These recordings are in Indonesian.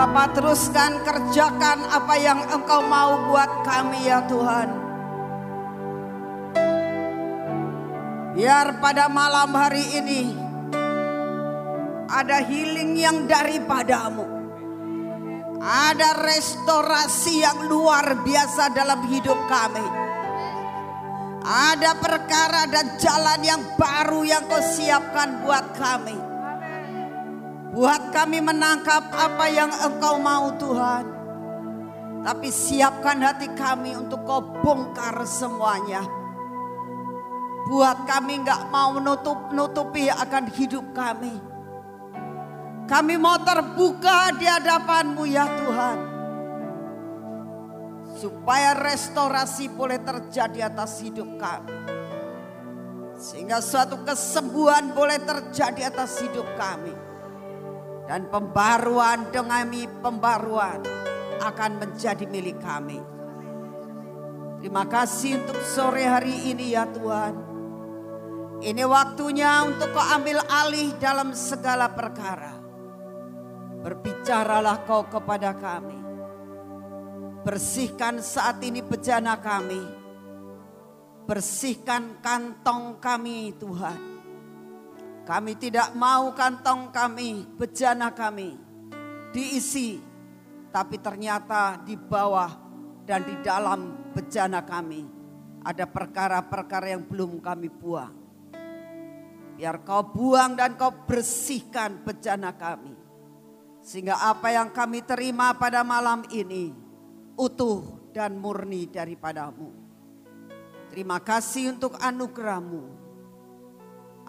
Bapak teruskan kerjakan apa yang engkau mau buat kami ya Tuhan. Biar pada malam hari ini ada healing yang daripadamu. Ada restorasi yang luar biasa dalam hidup kami. Ada perkara dan jalan yang baru yang kau siapkan buat kami. Buat kami menangkap apa yang engkau mau Tuhan. Tapi siapkan hati kami untuk kau bongkar semuanya. Buat kami nggak mau menutup-nutupi akan hidup kami. Kami mau terbuka di hadapanmu ya Tuhan. Supaya restorasi boleh terjadi atas hidup kami. Sehingga suatu kesembuhan boleh terjadi atas hidup kami. Dan pembaruan demi pembaruan akan menjadi milik kami. Terima kasih untuk sore hari ini ya Tuhan. Ini waktunya untuk kau ambil alih dalam segala perkara. Berbicaralah kau kepada kami. Bersihkan saat ini bejana kami. Bersihkan kantong kami Tuhan. Kami tidak mau kantong kami, bejana kami diisi. Tapi ternyata di bawah dan di dalam bejana kami ada perkara-perkara yang belum kami buang. Biar kau buang dan kau bersihkan bejana kami sehingga apa yang kami terima pada malam ini utuh dan murni daripadamu. Terima kasih untuk anugerahmu.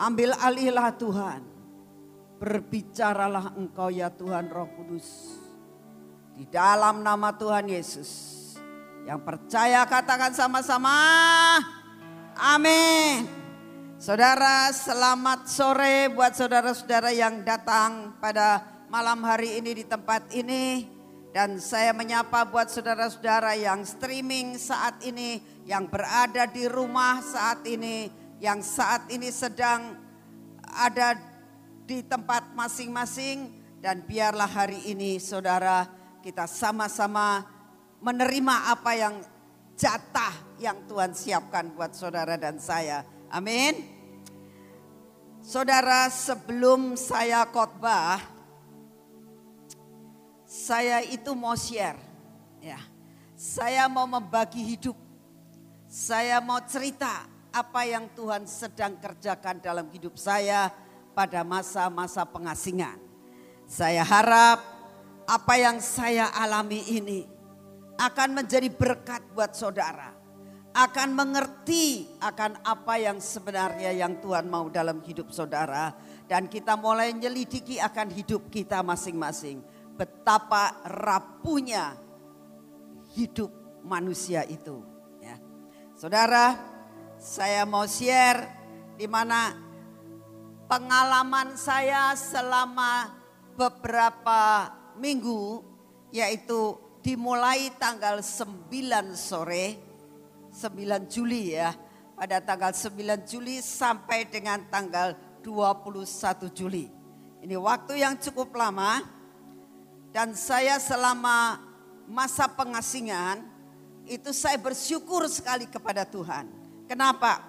Ambil alihlah Tuhan. Berbicaralah engkau ya Tuhan roh kudus. Di dalam nama Tuhan Yesus. Yang percaya katakan sama-sama. Amin. Saudara selamat sore buat saudara-saudara yang datang pada malam hari ini di tempat ini. Dan saya menyapa buat saudara-saudara yang streaming saat ini, yang berada di rumah saat ini, yang saat ini sedang ada di tempat masing-masing. Dan biarlah hari ini saudara kita sama-sama menerima apa yang jatah yang Tuhan siapkan buat saudara dan saya. Amin. Saudara sebelum saya khotbah, saya itu mau share. Ya. Saya mau membagi hidup. Saya mau cerita apa yang Tuhan sedang kerjakan dalam hidup saya pada masa-masa pengasingan. Saya harap apa yang saya alami ini akan menjadi berkat buat saudara. Akan mengerti akan apa yang sebenarnya yang Tuhan mau dalam hidup saudara. Dan kita mulai menyelidiki akan hidup kita masing-masing betapa rapuhnya hidup manusia itu. Ya. Saudara, saya mau share di mana pengalaman saya selama beberapa minggu yaitu dimulai tanggal 9 sore 9 Juli ya pada tanggal 9 Juli sampai dengan tanggal 21 Juli. Ini waktu yang cukup lama dan saya selama masa pengasingan itu saya bersyukur sekali kepada Tuhan. Kenapa?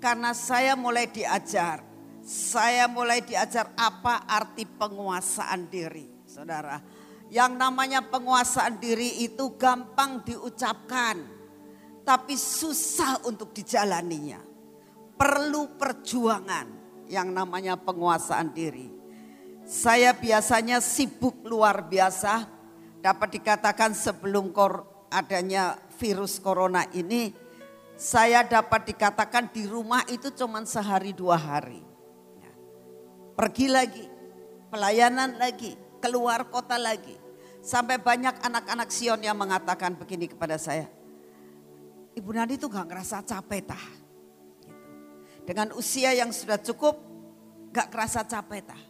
Karena saya mulai diajar. Saya mulai diajar apa arti penguasaan diri. Saudara, yang namanya penguasaan diri itu gampang diucapkan. Tapi susah untuk dijalaninya. Perlu perjuangan yang namanya penguasaan diri. Saya biasanya sibuk luar biasa. Dapat dikatakan sebelum adanya virus corona ini, saya dapat dikatakan di rumah itu cuma sehari dua hari. Ya. Pergi lagi, pelayanan lagi, keluar kota lagi. Sampai banyak anak-anak Sion yang mengatakan begini kepada saya. Ibu Nadi itu gak ngerasa capek tah. Gitu. Dengan usia yang sudah cukup, gak kerasa capek tah.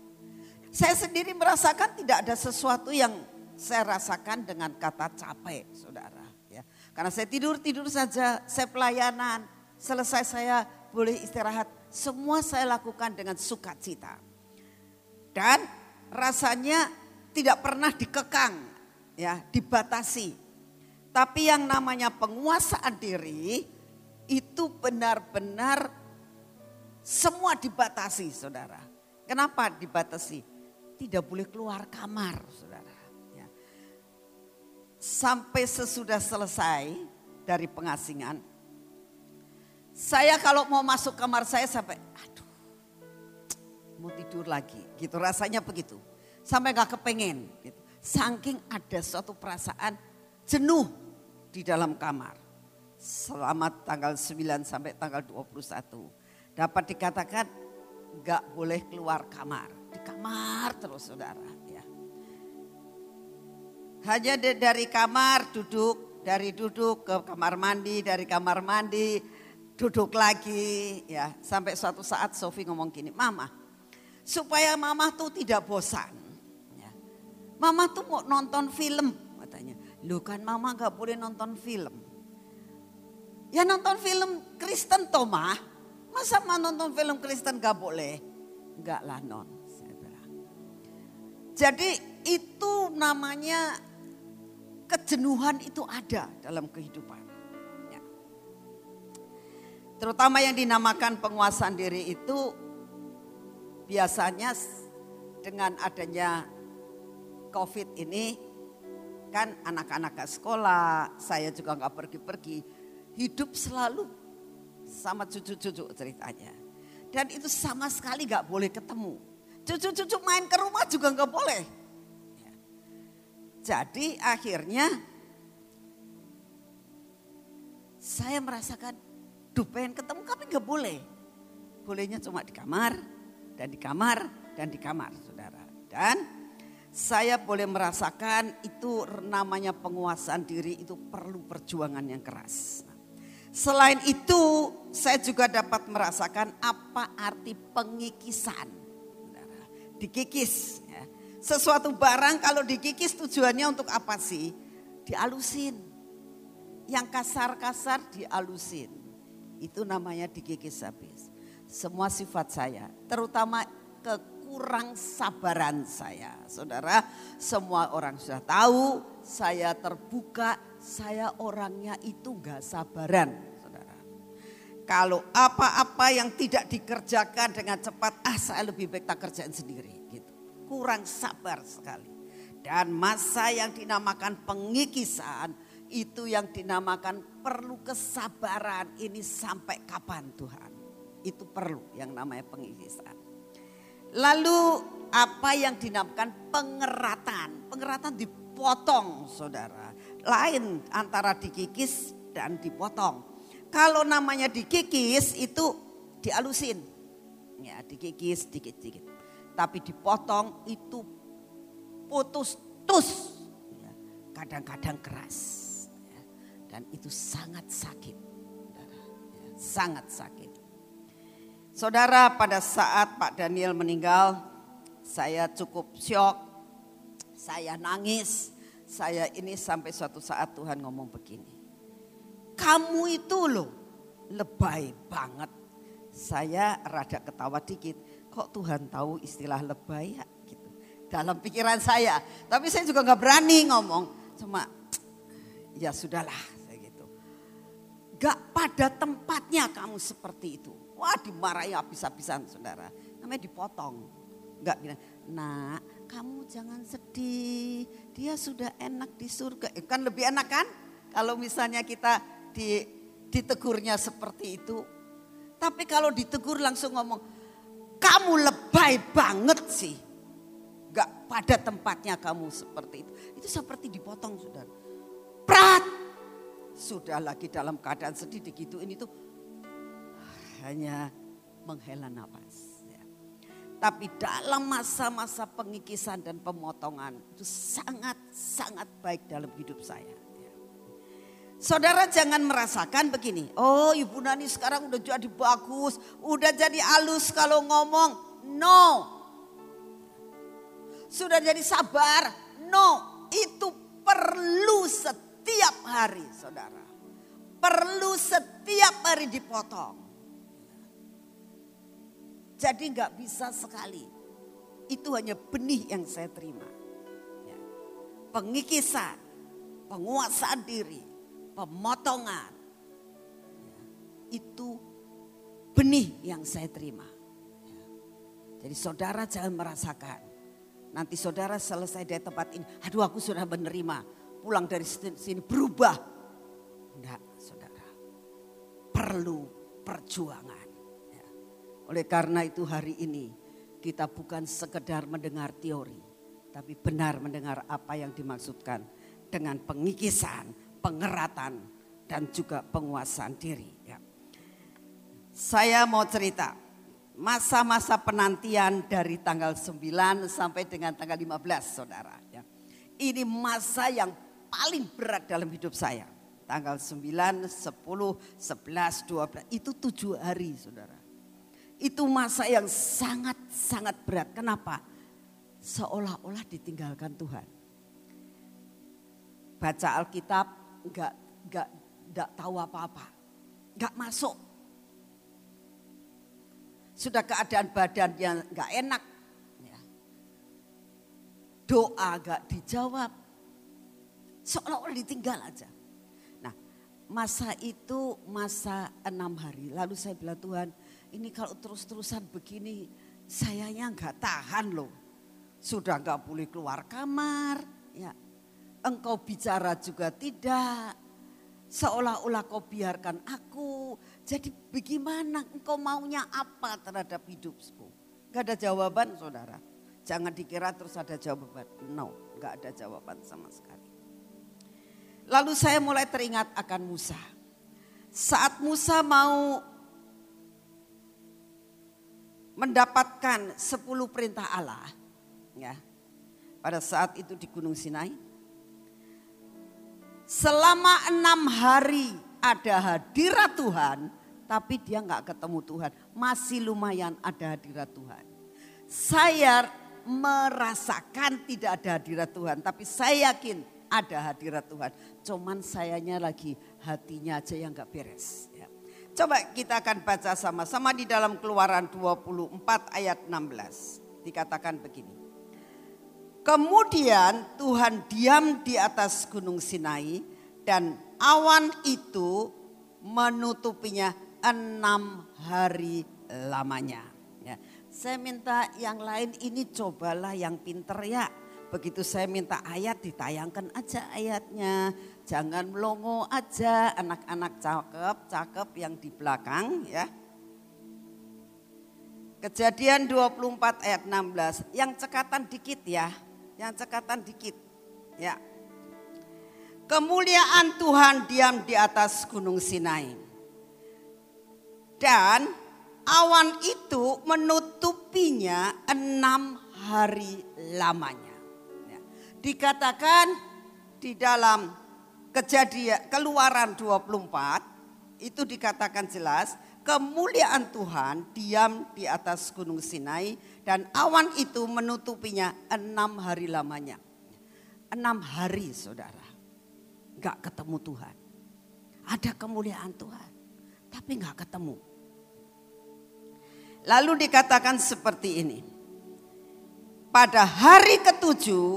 Saya sendiri merasakan tidak ada sesuatu yang saya rasakan dengan kata capek, saudara. Karena saya tidur tidur saja, saya pelayanan, selesai saya boleh istirahat, semua saya lakukan dengan sukacita. Dan rasanya tidak pernah dikekang, ya, dibatasi. Tapi yang namanya penguasaan diri itu benar-benar semua dibatasi, Saudara. Kenapa dibatasi? Tidak boleh keluar kamar, Saudara. Sampai sesudah selesai dari pengasingan, saya kalau mau masuk kamar saya sampai, aduh, mau tidur lagi, gitu rasanya begitu. Sampai gak kepengen, gitu. Saking ada suatu perasaan jenuh di dalam kamar. Selama tanggal 9 sampai tanggal 21. Dapat dikatakan gak boleh keluar kamar. Di kamar terus saudara. Ya. Hanya dari kamar duduk, dari duduk ke kamar mandi, dari kamar mandi duduk lagi. ya Sampai suatu saat Sofi ngomong gini, Mama supaya Mama tuh tidak bosan Mama tuh mau nonton film katanya. Lu kan mama gak boleh nonton film. Ya nonton film Kristen toh mah. Masa mah nonton film Kristen gak boleh? Enggak lah non. Jadi itu namanya kejenuhan itu ada dalam kehidupan. Ya. Terutama yang dinamakan penguasaan diri itu biasanya dengan adanya COVID ini kan anak-anak ke sekolah, saya juga nggak pergi-pergi, hidup selalu sama cucu-cucu ceritanya. Dan itu sama sekali nggak boleh ketemu. Cucu-cucu main ke rumah juga nggak boleh. Jadi akhirnya saya merasakan, duh pengen ketemu tapi nggak boleh. Bolehnya cuma di kamar dan di kamar dan di kamar saudara. Dan saya boleh merasakan itu namanya penguasaan diri itu perlu perjuangan yang keras. Selain itu, saya juga dapat merasakan apa arti pengikisan. Dikikis. Ya. Sesuatu barang kalau dikikis tujuannya untuk apa sih? Dialusin. Yang kasar-kasar dialusin. Itu namanya dikikis habis. Semua sifat saya, terutama ke kurang sabaran saya. Saudara, semua orang sudah tahu saya terbuka, saya orangnya itu gak sabaran. Kalau apa-apa yang tidak dikerjakan dengan cepat, ah saya lebih baik tak kerjain sendiri. Kurang sabar sekali. Dan masa yang dinamakan pengikisan, itu yang dinamakan perlu kesabaran. Ini sampai kapan Tuhan? Itu perlu yang namanya pengikisan. Lalu apa yang dinamakan pengeratan. Pengeratan dipotong saudara. Lain antara dikikis dan dipotong. Kalau namanya dikikis itu dialusin. Ya dikikis dikit-dikit. Tapi dipotong itu putus-tus. Ya, kadang-kadang keras. Ya, dan itu sangat sakit. Ya, sangat sakit. Saudara pada saat Pak Daniel meninggal saya cukup syok, saya nangis, saya ini sampai suatu saat Tuhan ngomong begini. Kamu itu loh lebay banget. Saya rada ketawa dikit, kok Tuhan tahu istilah lebay ya gitu. Dalam pikiran saya, tapi saya juga nggak berani ngomong. Cuma ya sudahlah saya gitu. Gak pada tempatnya kamu seperti itu Wah dimarahi habis-habisan saudara. Namanya dipotong. Enggak bilang, nak kamu jangan sedih. Dia sudah enak di surga. Eh, kan lebih enak kan? Kalau misalnya kita di, ditegurnya seperti itu. Tapi kalau ditegur langsung ngomong, kamu lebay banget sih. Gak pada tempatnya kamu seperti itu. Itu seperti dipotong saudara. Prat. Sudah lagi dalam keadaan sedih digituin itu hanya menghela nafas. Ya. Tapi dalam masa-masa pengikisan dan pemotongan itu sangat-sangat baik dalam hidup saya. Ya. Saudara jangan merasakan begini, oh Ibu Nani sekarang udah jadi bagus, udah jadi halus kalau ngomong. No. Sudah jadi sabar. No. Itu perlu setiap hari saudara. Perlu setiap hari dipotong. Jadi nggak bisa sekali. Itu hanya benih yang saya terima. pengikisan, penguasaan diri, pemotongan. Itu benih yang saya terima. Jadi saudara jangan merasakan. Nanti saudara selesai dari tempat ini. Aduh aku sudah menerima. Pulang dari sini berubah. Enggak saudara. Perlu perjuangan. Ya. Oleh karena itu hari ini kita bukan sekedar mendengar teori. Tapi benar mendengar apa yang dimaksudkan dengan pengikisan, pengeratan, dan juga penguasaan diri. Ya. Saya mau cerita masa-masa penantian dari tanggal 9 sampai dengan tanggal 15 saudara. Ya. Ini masa yang paling berat dalam hidup saya. Tanggal 9, 10, 11, 12 itu tujuh hari saudara. Itu masa yang sangat-sangat berat. Kenapa? Seolah-olah ditinggalkan Tuhan. Baca Alkitab enggak, enggak, enggak tahu apa-apa. Enggak masuk sudah keadaan badannya nggak enak. Ya. Doa nggak dijawab. Seolah-olah ditinggal aja. Nah masa itu masa enam hari. Lalu saya bilang Tuhan ini kalau terus-terusan begini sayanya nggak tahan loh. Sudah nggak boleh keluar kamar. Ya. Engkau bicara juga tidak. Seolah-olah kau biarkan aku jadi bagaimana engkau maunya apa terhadap hidupku? Gak ada jawaban saudara. Jangan dikira terus ada jawaban. No, gak ada jawaban sama sekali. Lalu saya mulai teringat akan Musa. Saat Musa mau mendapatkan sepuluh perintah Allah. ya Pada saat itu di Gunung Sinai. Selama enam hari ada hadirat Tuhan, tapi dia nggak ketemu Tuhan. Masih lumayan ada hadirat Tuhan. Saya merasakan tidak ada hadirat Tuhan, tapi saya yakin ada hadirat Tuhan. Cuman sayanya lagi hatinya aja yang nggak beres. Ya. Coba kita akan baca sama-sama di dalam keluaran 24 ayat 16. Dikatakan begini. Kemudian Tuhan diam di atas gunung Sinai dan awan itu menutupinya enam hari lamanya. Ya. Saya minta yang lain ini cobalah yang pinter ya. Begitu saya minta ayat ditayangkan aja ayatnya. Jangan melongo aja anak-anak cakep-cakep yang di belakang ya. Kejadian 24 ayat 16. Yang cekatan dikit ya. Yang cekatan dikit. Ya. Kemuliaan Tuhan diam di atas gunung Sinai. Dan awan itu menutupinya enam hari lamanya. Ya. Dikatakan di dalam kejadian keluaran 24 itu dikatakan jelas kemuliaan Tuhan diam di atas gunung Sinai dan awan itu menutupinya enam hari lamanya. Enam hari saudara gak ketemu Tuhan. Ada kemuliaan Tuhan, tapi gak ketemu. Lalu dikatakan seperti ini. Pada hari ketujuh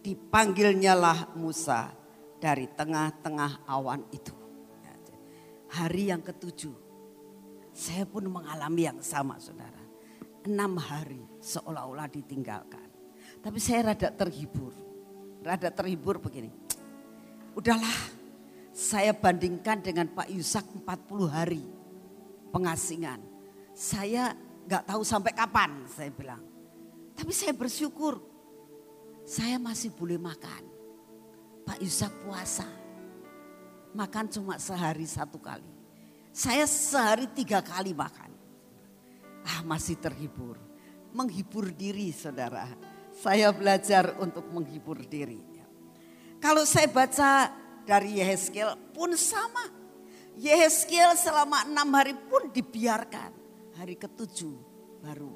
dipanggilnyalah Musa dari tengah-tengah awan itu. Hari yang ketujuh. Saya pun mengalami yang sama saudara. Enam hari seolah-olah ditinggalkan. Tapi saya rada terhibur. Rada terhibur begini udahlah saya bandingkan dengan Pak Yusak 40 hari pengasingan. Saya gak tahu sampai kapan saya bilang. Tapi saya bersyukur saya masih boleh makan. Pak Yusak puasa. Makan cuma sehari satu kali. Saya sehari tiga kali makan. Ah masih terhibur. Menghibur diri saudara. Saya belajar untuk menghibur diri. Kalau saya baca dari Yehezkiel pun sama. Yehezkiel selama enam hari pun dibiarkan. Hari ketujuh baru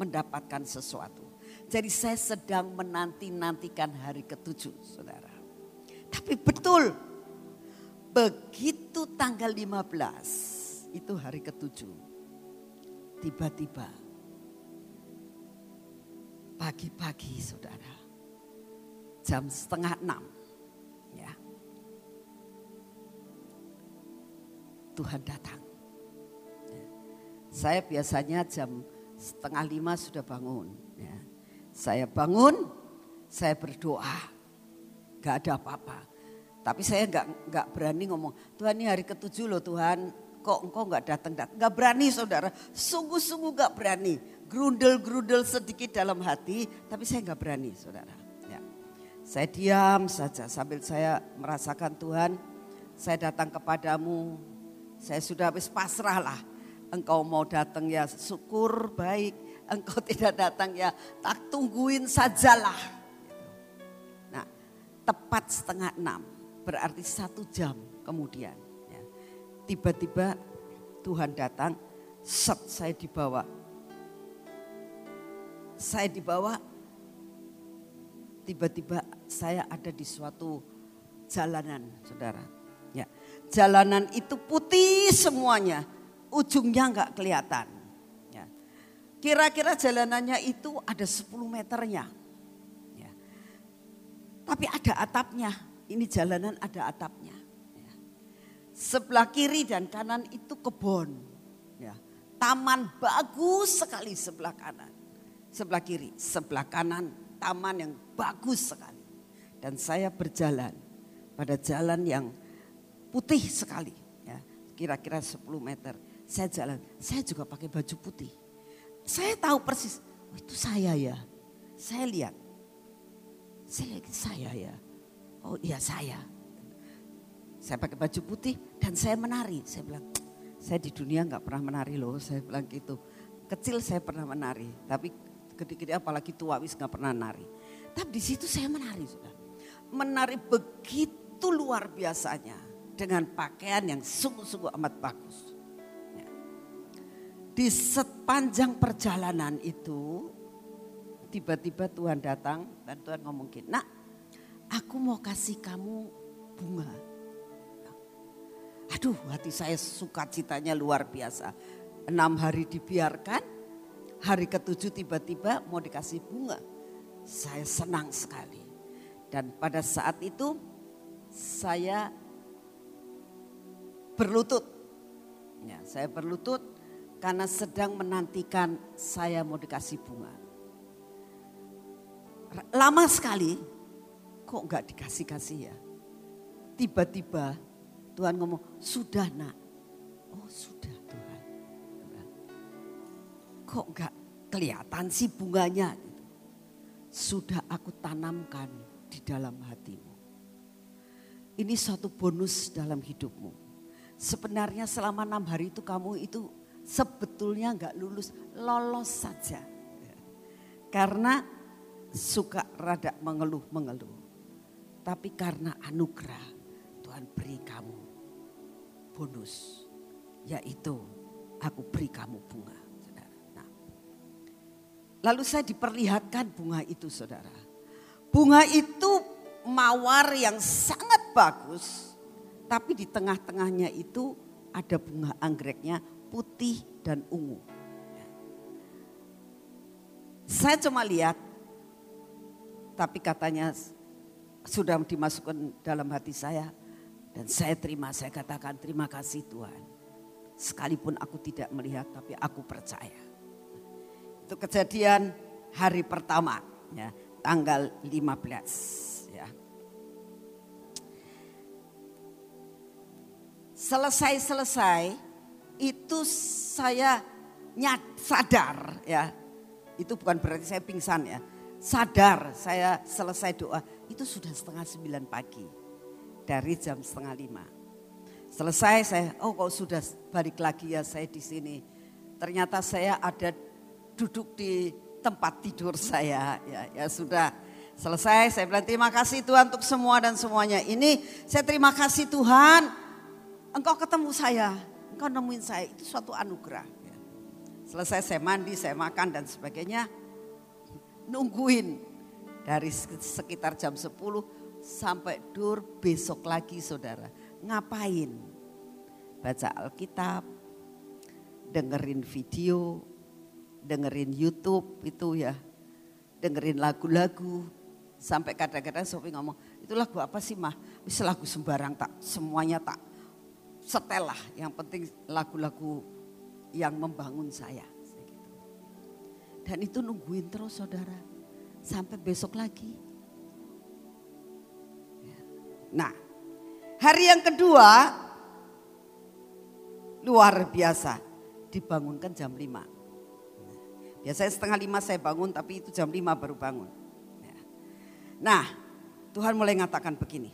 mendapatkan sesuatu. Jadi saya sedang menanti-nantikan hari ketujuh saudara. Tapi betul begitu tanggal 15 itu hari ketujuh. Tiba-tiba pagi-pagi saudara jam setengah enam. Ya. Tuhan datang. Ya. Saya biasanya jam setengah lima sudah bangun. Ya. Saya bangun, saya berdoa. Gak ada apa-apa. Tapi saya nggak nggak berani ngomong, Tuhan ini hari ketujuh loh Tuhan, kok engkau nggak datang datang? Nggak berani saudara, sungguh-sungguh nggak berani. Grundel-grundel sedikit dalam hati, tapi saya nggak berani saudara. Ya. Saya diam saja sambil saya merasakan Tuhan, saya datang kepadamu, saya sudah habis pasrah lah. Engkau mau datang ya syukur baik, engkau tidak datang ya tak tungguin sajalah. Nah tepat setengah enam berarti satu jam kemudian. Ya. Tiba-tiba Tuhan datang, set saya dibawa. Saya dibawa, tiba-tiba saya ada di suatu jalanan, saudara. Ya, jalanan itu putih semuanya, ujungnya nggak kelihatan. Ya. Kira-kira jalanannya itu ada 10 meternya. Ya. Tapi ada atapnya, ini jalanan ada atapnya. Ya. Sebelah kiri dan kanan itu kebun. Ya. Taman bagus sekali sebelah kanan. Sebelah kiri, sebelah kanan taman yang bagus sekali. Dan saya berjalan pada jalan yang putih sekali. Ya. Kira-kira 10 meter. Saya jalan, saya juga pakai baju putih. Saya tahu persis, oh, itu saya ya. Saya lihat, saya, saya ya Oh iya saya. Saya pakai baju putih dan saya menari. Saya bilang, saya di dunia nggak pernah menari loh. Saya bilang gitu. Kecil saya pernah menari, tapi gede-gede apalagi tua wis nggak pernah nari. Tapi di situ saya menari sudah. Menari begitu luar biasanya dengan pakaian yang sungguh-sungguh amat bagus. Ya. Di sepanjang perjalanan itu tiba-tiba Tuhan datang dan Tuhan ngomong gini, nak aku mau kasih kamu bunga. Aduh hati saya suka citanya luar biasa. Enam hari dibiarkan, hari ketujuh tiba-tiba mau dikasih bunga. Saya senang sekali. Dan pada saat itu saya berlutut. Ya, saya berlutut karena sedang menantikan saya mau dikasih bunga. Lama sekali kok nggak dikasih-kasih ya? Tiba-tiba Tuhan ngomong, sudah nak. Oh sudah Tuhan. Kok nggak kelihatan sih bunganya? Sudah aku tanamkan di dalam hatimu. Ini suatu bonus dalam hidupmu. Sebenarnya selama enam hari itu kamu itu sebetulnya nggak lulus, lolos saja. Karena suka rada mengeluh-mengeluh. Tapi karena anugerah Tuhan beri kamu bonus. Yaitu aku beri kamu bunga. Saudara. Nah, lalu saya diperlihatkan bunga itu saudara. Bunga itu mawar yang sangat bagus. Tapi di tengah-tengahnya itu ada bunga anggreknya putih dan ungu. Saya cuma lihat, tapi katanya sudah dimasukkan dalam hati saya. Dan saya terima, saya katakan terima kasih Tuhan. Sekalipun aku tidak melihat tapi aku percaya. Itu kejadian hari pertama ya, tanggal 15 ya. Selesai-selesai itu saya nyat, sadar ya. Itu bukan berarti saya pingsan ya sadar saya selesai doa itu sudah setengah sembilan pagi dari jam setengah lima. Selesai saya, oh kok sudah balik lagi ya saya di sini. Ternyata saya ada duduk di tempat tidur saya. Ya, ya sudah selesai saya bilang terima kasih Tuhan untuk semua dan semuanya. Ini saya terima kasih Tuhan engkau ketemu saya. Engkau nemuin saya itu suatu anugerah. Ya. Selesai saya mandi, saya makan dan sebagainya nungguin dari sekitar jam 10 sampai dur besok lagi saudara. Ngapain? Baca Alkitab, dengerin video, dengerin YouTube itu ya, dengerin lagu-lagu, Sampai kadang-kadang Sofi ngomong, itu lagu apa sih mah? Wis lagu sembarang tak, semuanya tak setelah. Yang penting lagu-lagu yang membangun saya. Dan itu nungguin terus saudara. Sampai besok lagi. Nah, hari yang kedua luar biasa. Dibangunkan jam 5. Biasanya setengah lima saya bangun tapi itu jam 5 baru bangun. Nah, Tuhan mulai mengatakan begini.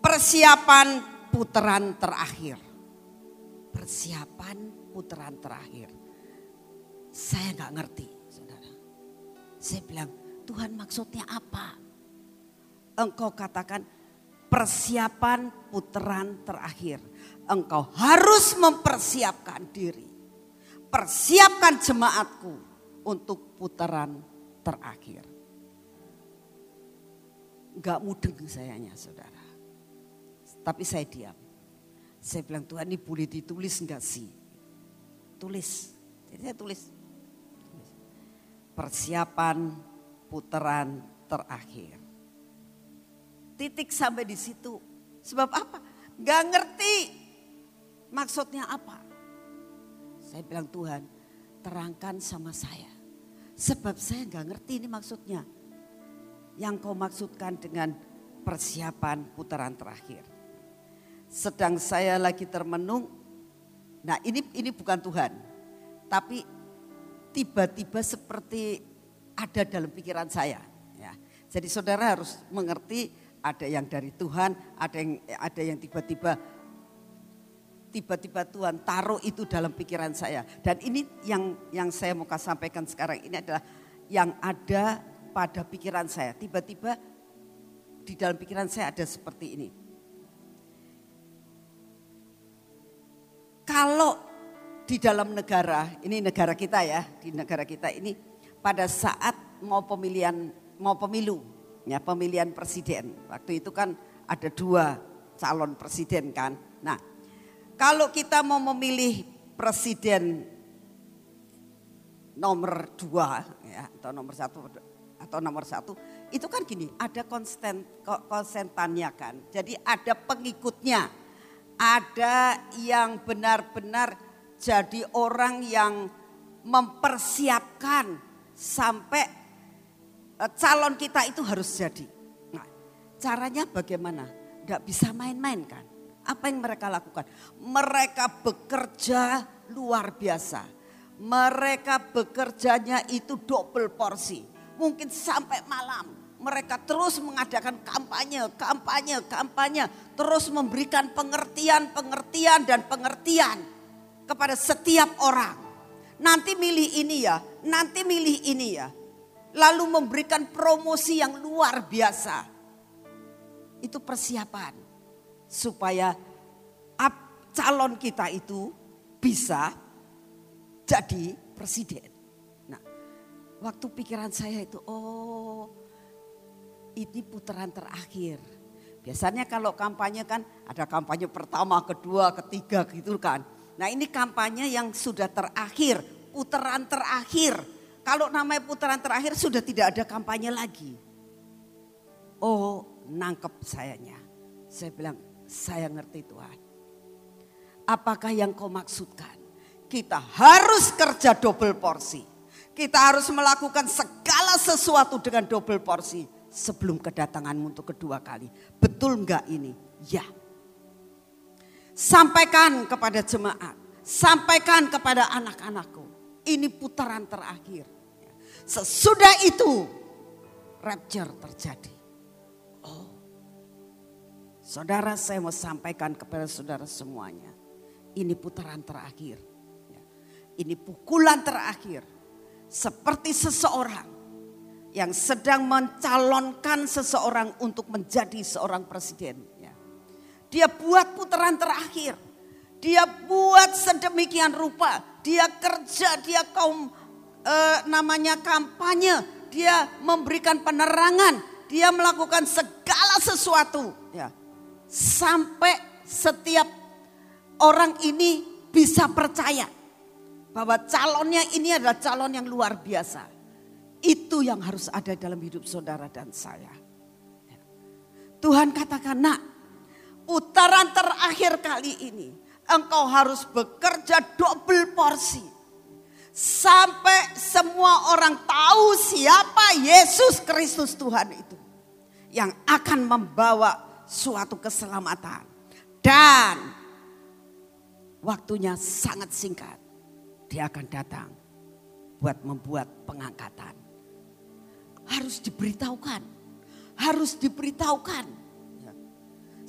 Persiapan putaran terakhir. Persiapan putaran terakhir. Saya nggak ngerti, saudara. Saya bilang, Tuhan maksudnya apa? Engkau katakan persiapan putaran terakhir. Engkau harus mempersiapkan diri. Persiapkan jemaatku untuk putaran terakhir. Gak mudeng sayanya saudara. Tapi saya diam. Saya bilang Tuhan ini boleh ditulis enggak sih? Tulis. Jadi saya tulis. Persiapan putaran terakhir. Titik sampai di situ. Sebab apa? Gak ngerti maksudnya apa. Saya bilang Tuhan terangkan sama saya. Sebab saya nggak ngerti ini maksudnya. Yang kau maksudkan dengan persiapan putaran terakhir. Sedang saya lagi termenung. Nah ini ini bukan Tuhan. Tapi tiba-tiba seperti ada dalam pikiran saya. Ya. Jadi saudara harus mengerti ada yang dari Tuhan, ada yang ada yang tiba-tiba tiba-tiba Tuhan taruh itu dalam pikiran saya. Dan ini yang yang saya mau sampaikan sekarang ini adalah yang ada pada pikiran saya. Tiba-tiba di dalam pikiran saya ada seperti ini. Kalau di dalam negara, ini negara kita ya, di negara kita ini pada saat mau pemilihan mau pemilu, ya pemilihan presiden. Waktu itu kan ada dua calon presiden kan. Nah, kalau kita mau memilih presiden nomor dua ya, atau nomor satu atau nomor satu itu kan gini ada konsten konsentannya kan jadi ada pengikutnya ada yang benar-benar jadi orang yang mempersiapkan sampai e, calon kita itu harus jadi nah caranya bagaimana Tidak bisa main-main kan apa yang mereka lakukan? Mereka bekerja luar biasa. Mereka bekerjanya itu double porsi. Mungkin sampai malam. Mereka terus mengadakan kampanye, kampanye, kampanye. Terus memberikan pengertian, pengertian dan pengertian kepada setiap orang. Nanti milih ini ya, nanti milih ini ya. Lalu memberikan promosi yang luar biasa. Itu persiapan supaya calon kita itu bisa jadi presiden. Nah, waktu pikiran saya itu, oh ini putaran terakhir. Biasanya kalau kampanye kan ada kampanye pertama, kedua, ketiga gitu kan. Nah ini kampanye yang sudah terakhir, putaran terakhir. Kalau namanya putaran terakhir sudah tidak ada kampanye lagi. Oh nangkep sayanya. Saya bilang saya ngerti Tuhan. Apakah yang kau maksudkan? Kita harus kerja double porsi. Kita harus melakukan segala sesuatu dengan double porsi sebelum kedatanganmu untuk kedua kali. Betul enggak ini? Ya. Sampaikan kepada jemaat, sampaikan kepada anak-anakku. Ini putaran terakhir. Sesudah itu rapture terjadi. Saudara saya mau sampaikan kepada saudara semuanya. Ini putaran terakhir. Ya. Ini pukulan terakhir. Seperti seseorang yang sedang mencalonkan seseorang untuk menjadi seorang presiden. Ya. Dia buat putaran terakhir. Dia buat sedemikian rupa. Dia kerja, dia kaum eh, namanya kampanye. Dia memberikan penerangan. Dia melakukan segala sesuatu. Ya sampai setiap orang ini bisa percaya bahwa calonnya ini adalah calon yang luar biasa. Itu yang harus ada dalam hidup saudara dan saya. Tuhan katakan, nak putaran terakhir kali ini engkau harus bekerja double porsi. Sampai semua orang tahu siapa Yesus Kristus Tuhan itu. Yang akan membawa suatu keselamatan. Dan waktunya sangat singkat. Dia akan datang buat membuat pengangkatan. Harus diberitahukan. Harus diberitahukan.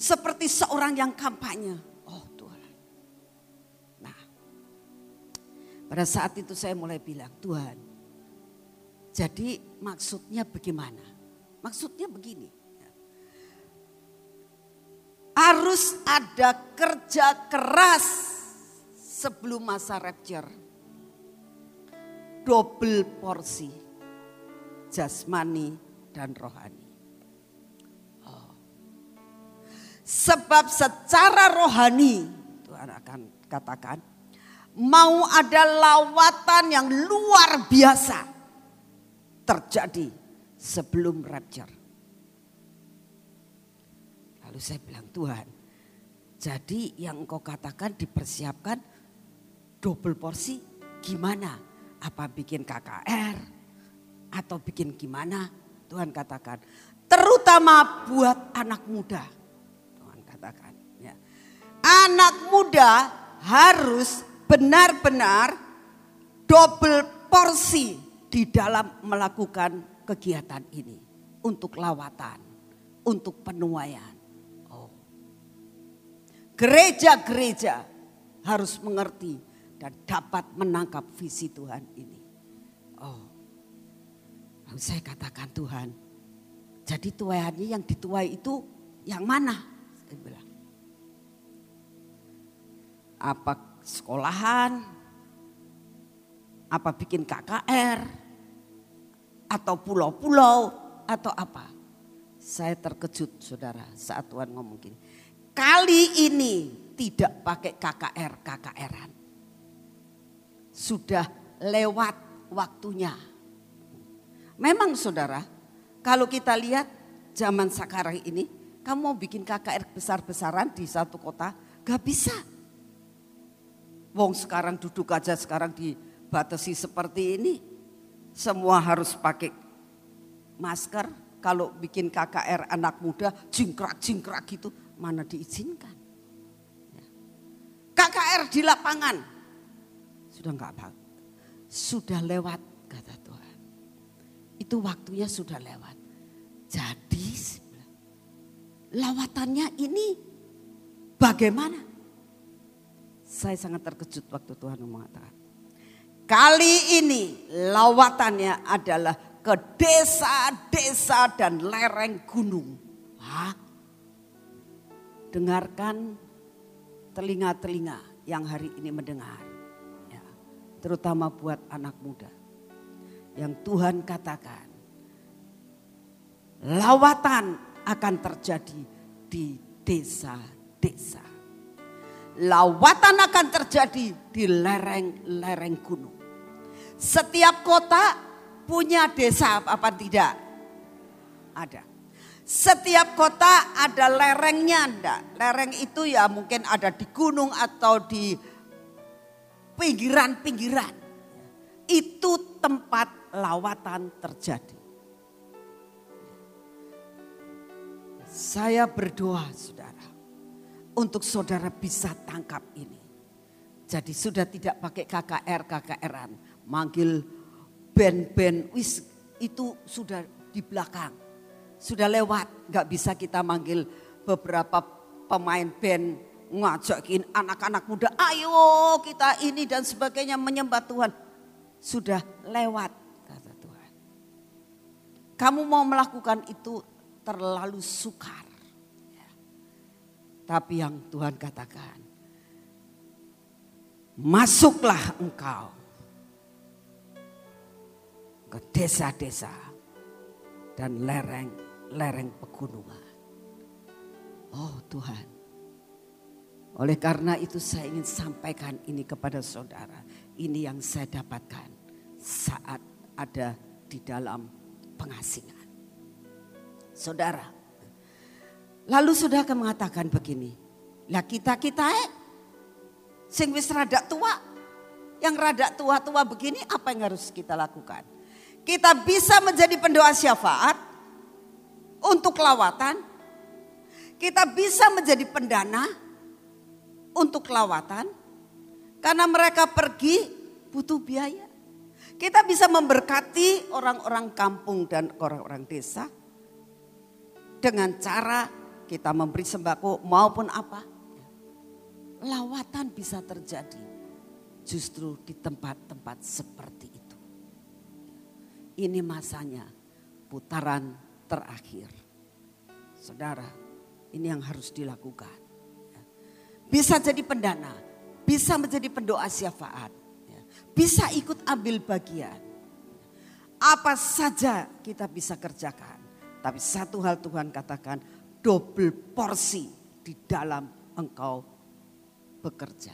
Seperti seorang yang kampanye. Oh Tuhan. Nah. Pada saat itu saya mulai bilang, Tuhan. Jadi maksudnya bagaimana? Maksudnya begini. Harus ada kerja keras sebelum masa rapture. Double porsi jasmani dan rohani. Sebab secara rohani, Tuhan akan katakan, mau ada lawatan yang luar biasa terjadi sebelum rapture. Lalu saya bilang, Tuhan, jadi yang engkau katakan dipersiapkan double porsi gimana? Apa bikin KKR atau bikin gimana? Tuhan katakan, terutama buat anak muda. Katakan, ya. Anak muda harus benar-benar double porsi di dalam melakukan kegiatan ini untuk lawatan, untuk penuaian gereja-gereja harus mengerti dan dapat menangkap visi Tuhan ini. Oh, saya katakan Tuhan, jadi tuaiannya yang dituai itu yang mana? Saya bilang. Apa sekolahan? Apa bikin KKR? Atau pulau-pulau? Atau apa? Saya terkejut saudara saat Tuhan ngomong gini Kali ini tidak pakai KKR, KKRan. Sudah lewat waktunya. Memang saudara, kalau kita lihat zaman sekarang ini, kamu mau bikin KKR besar-besaran di satu kota, gak bisa. Wong sekarang duduk aja sekarang dibatasi seperti ini. Semua harus pakai masker. Kalau bikin KKR anak muda, jingkrak-jingkrak gitu mana diizinkan. Ya. KKR di lapangan sudah enggak apa, sudah lewat kata Tuhan. Itu waktunya sudah lewat. Jadi lawatannya ini bagaimana? Saya sangat terkejut waktu Tuhan mengatakan. Kali ini lawatannya adalah ke desa-desa dan lereng gunung. Hah? dengarkan telinga-telinga yang hari ini mendengar. Ya, terutama buat anak muda. Yang Tuhan katakan. Lawatan akan terjadi di desa-desa. Lawatan akan terjadi di lereng-lereng gunung. Setiap kota punya desa apa tidak? Ada. Setiap kota ada lerengnya enggak? Lereng itu ya mungkin ada di gunung atau di pinggiran-pinggiran. Itu tempat lawatan terjadi. Saya berdoa saudara. Untuk saudara bisa tangkap ini. Jadi sudah tidak pakai KKR, KKRan. Manggil band-band, wis itu sudah di belakang sudah lewat. Gak bisa kita manggil beberapa pemain band ngajakin anak-anak muda. Ayo kita ini dan sebagainya menyembah Tuhan. Sudah lewat kata Tuhan. Kamu mau melakukan itu terlalu sukar. Ya. Tapi yang Tuhan katakan. Masuklah engkau ke desa-desa dan lereng lereng pegunungan. Oh Tuhan. Oleh karena itu saya ingin sampaikan ini kepada saudara. Ini yang saya dapatkan saat ada di dalam pengasingan. Saudara, lalu saudara akan mengatakan begini, lah kita kita eh, sing wis rada tua, yang rada tua-tua begini apa yang harus kita lakukan? Kita bisa menjadi pendoa syafaat untuk lawatan. Kita bisa menjadi pendana untuk lawatan. Karena mereka pergi butuh biaya. Kita bisa memberkati orang-orang kampung dan orang-orang desa dengan cara kita memberi sembako maupun apa. Lawatan bisa terjadi justru di tempat-tempat seperti itu. Ini masanya putaran terakhir. Saudara, ini yang harus dilakukan. Bisa jadi pendana, bisa menjadi pendoa syafaat bisa ikut ambil bagian. Apa saja kita bisa kerjakan. Tapi satu hal Tuhan katakan, double porsi di dalam engkau bekerja.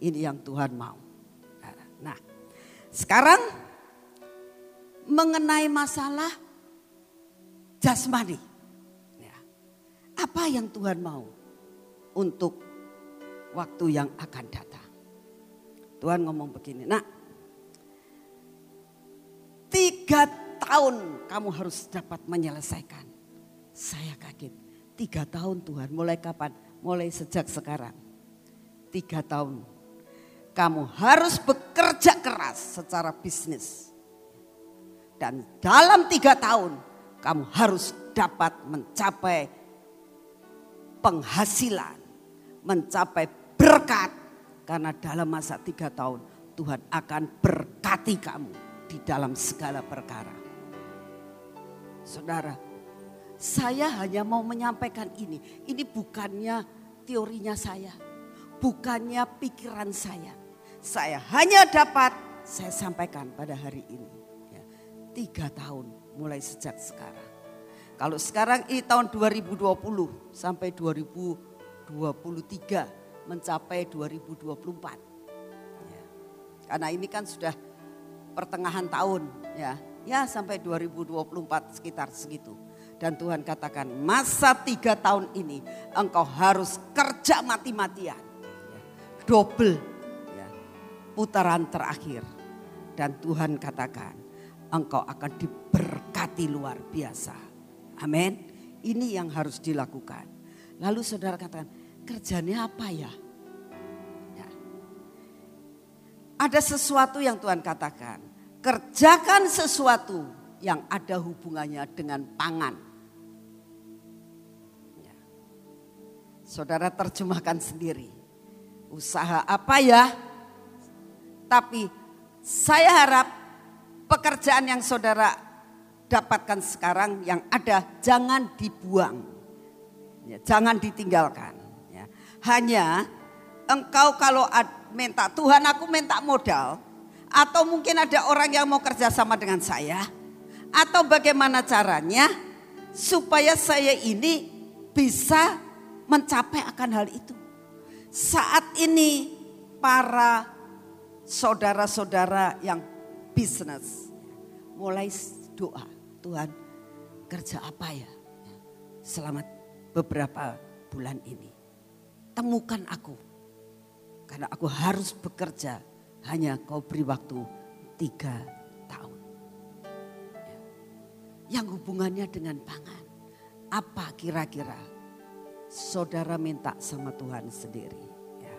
Ini yang Tuhan mau. Nah, sekarang mengenai masalah jasmani. Ya, apa yang Tuhan mau untuk waktu yang akan datang? Tuhan ngomong begini, nak tiga tahun kamu harus dapat menyelesaikan. Saya kaget, tiga tahun Tuhan mulai kapan? Mulai sejak sekarang. Tiga tahun. Kamu harus bekerja keras secara bisnis. Dan dalam tiga tahun kamu harus dapat mencapai penghasilan, mencapai berkat, karena dalam masa tiga tahun Tuhan akan berkati kamu di dalam segala perkara. Saudara, saya hanya mau menyampaikan ini. Ini bukannya teorinya saya. Bukannya pikiran saya. Saya hanya dapat saya sampaikan pada hari ini. Ya, tiga tahun mulai sejak sekarang. Kalau sekarang ini tahun 2020 sampai 2023 mencapai 2024. Ya. Karena ini kan sudah pertengahan tahun ya. Ya sampai 2024 sekitar segitu. Dan Tuhan katakan masa tiga tahun ini engkau harus kerja mati-matian. Ya. Double ya. putaran terakhir. Dan Tuhan katakan engkau akan diberkati luar biasa. Amin. Ini yang harus dilakukan. Lalu saudara katakan, kerjanya apa ya? ya? Ada sesuatu yang Tuhan katakan. Kerjakan sesuatu yang ada hubungannya dengan pangan. Ya. Saudara terjemahkan sendiri. Usaha apa ya? Tapi saya harap pekerjaan yang saudara dapatkan sekarang yang ada jangan dibuang. Ya, jangan ditinggalkan. Hanya engkau kalau minta Tuhan aku minta modal atau mungkin ada orang yang mau kerja sama dengan saya atau bagaimana caranya supaya saya ini bisa mencapai akan hal itu. Saat ini para saudara-saudara yang bisnis mulai doa Tuhan kerja apa ya selamat beberapa bulan ini temukan aku. Karena aku harus bekerja hanya kau beri waktu tiga tahun. Ya. Yang hubungannya dengan pangan. Apa kira-kira saudara minta sama Tuhan sendiri. Ya.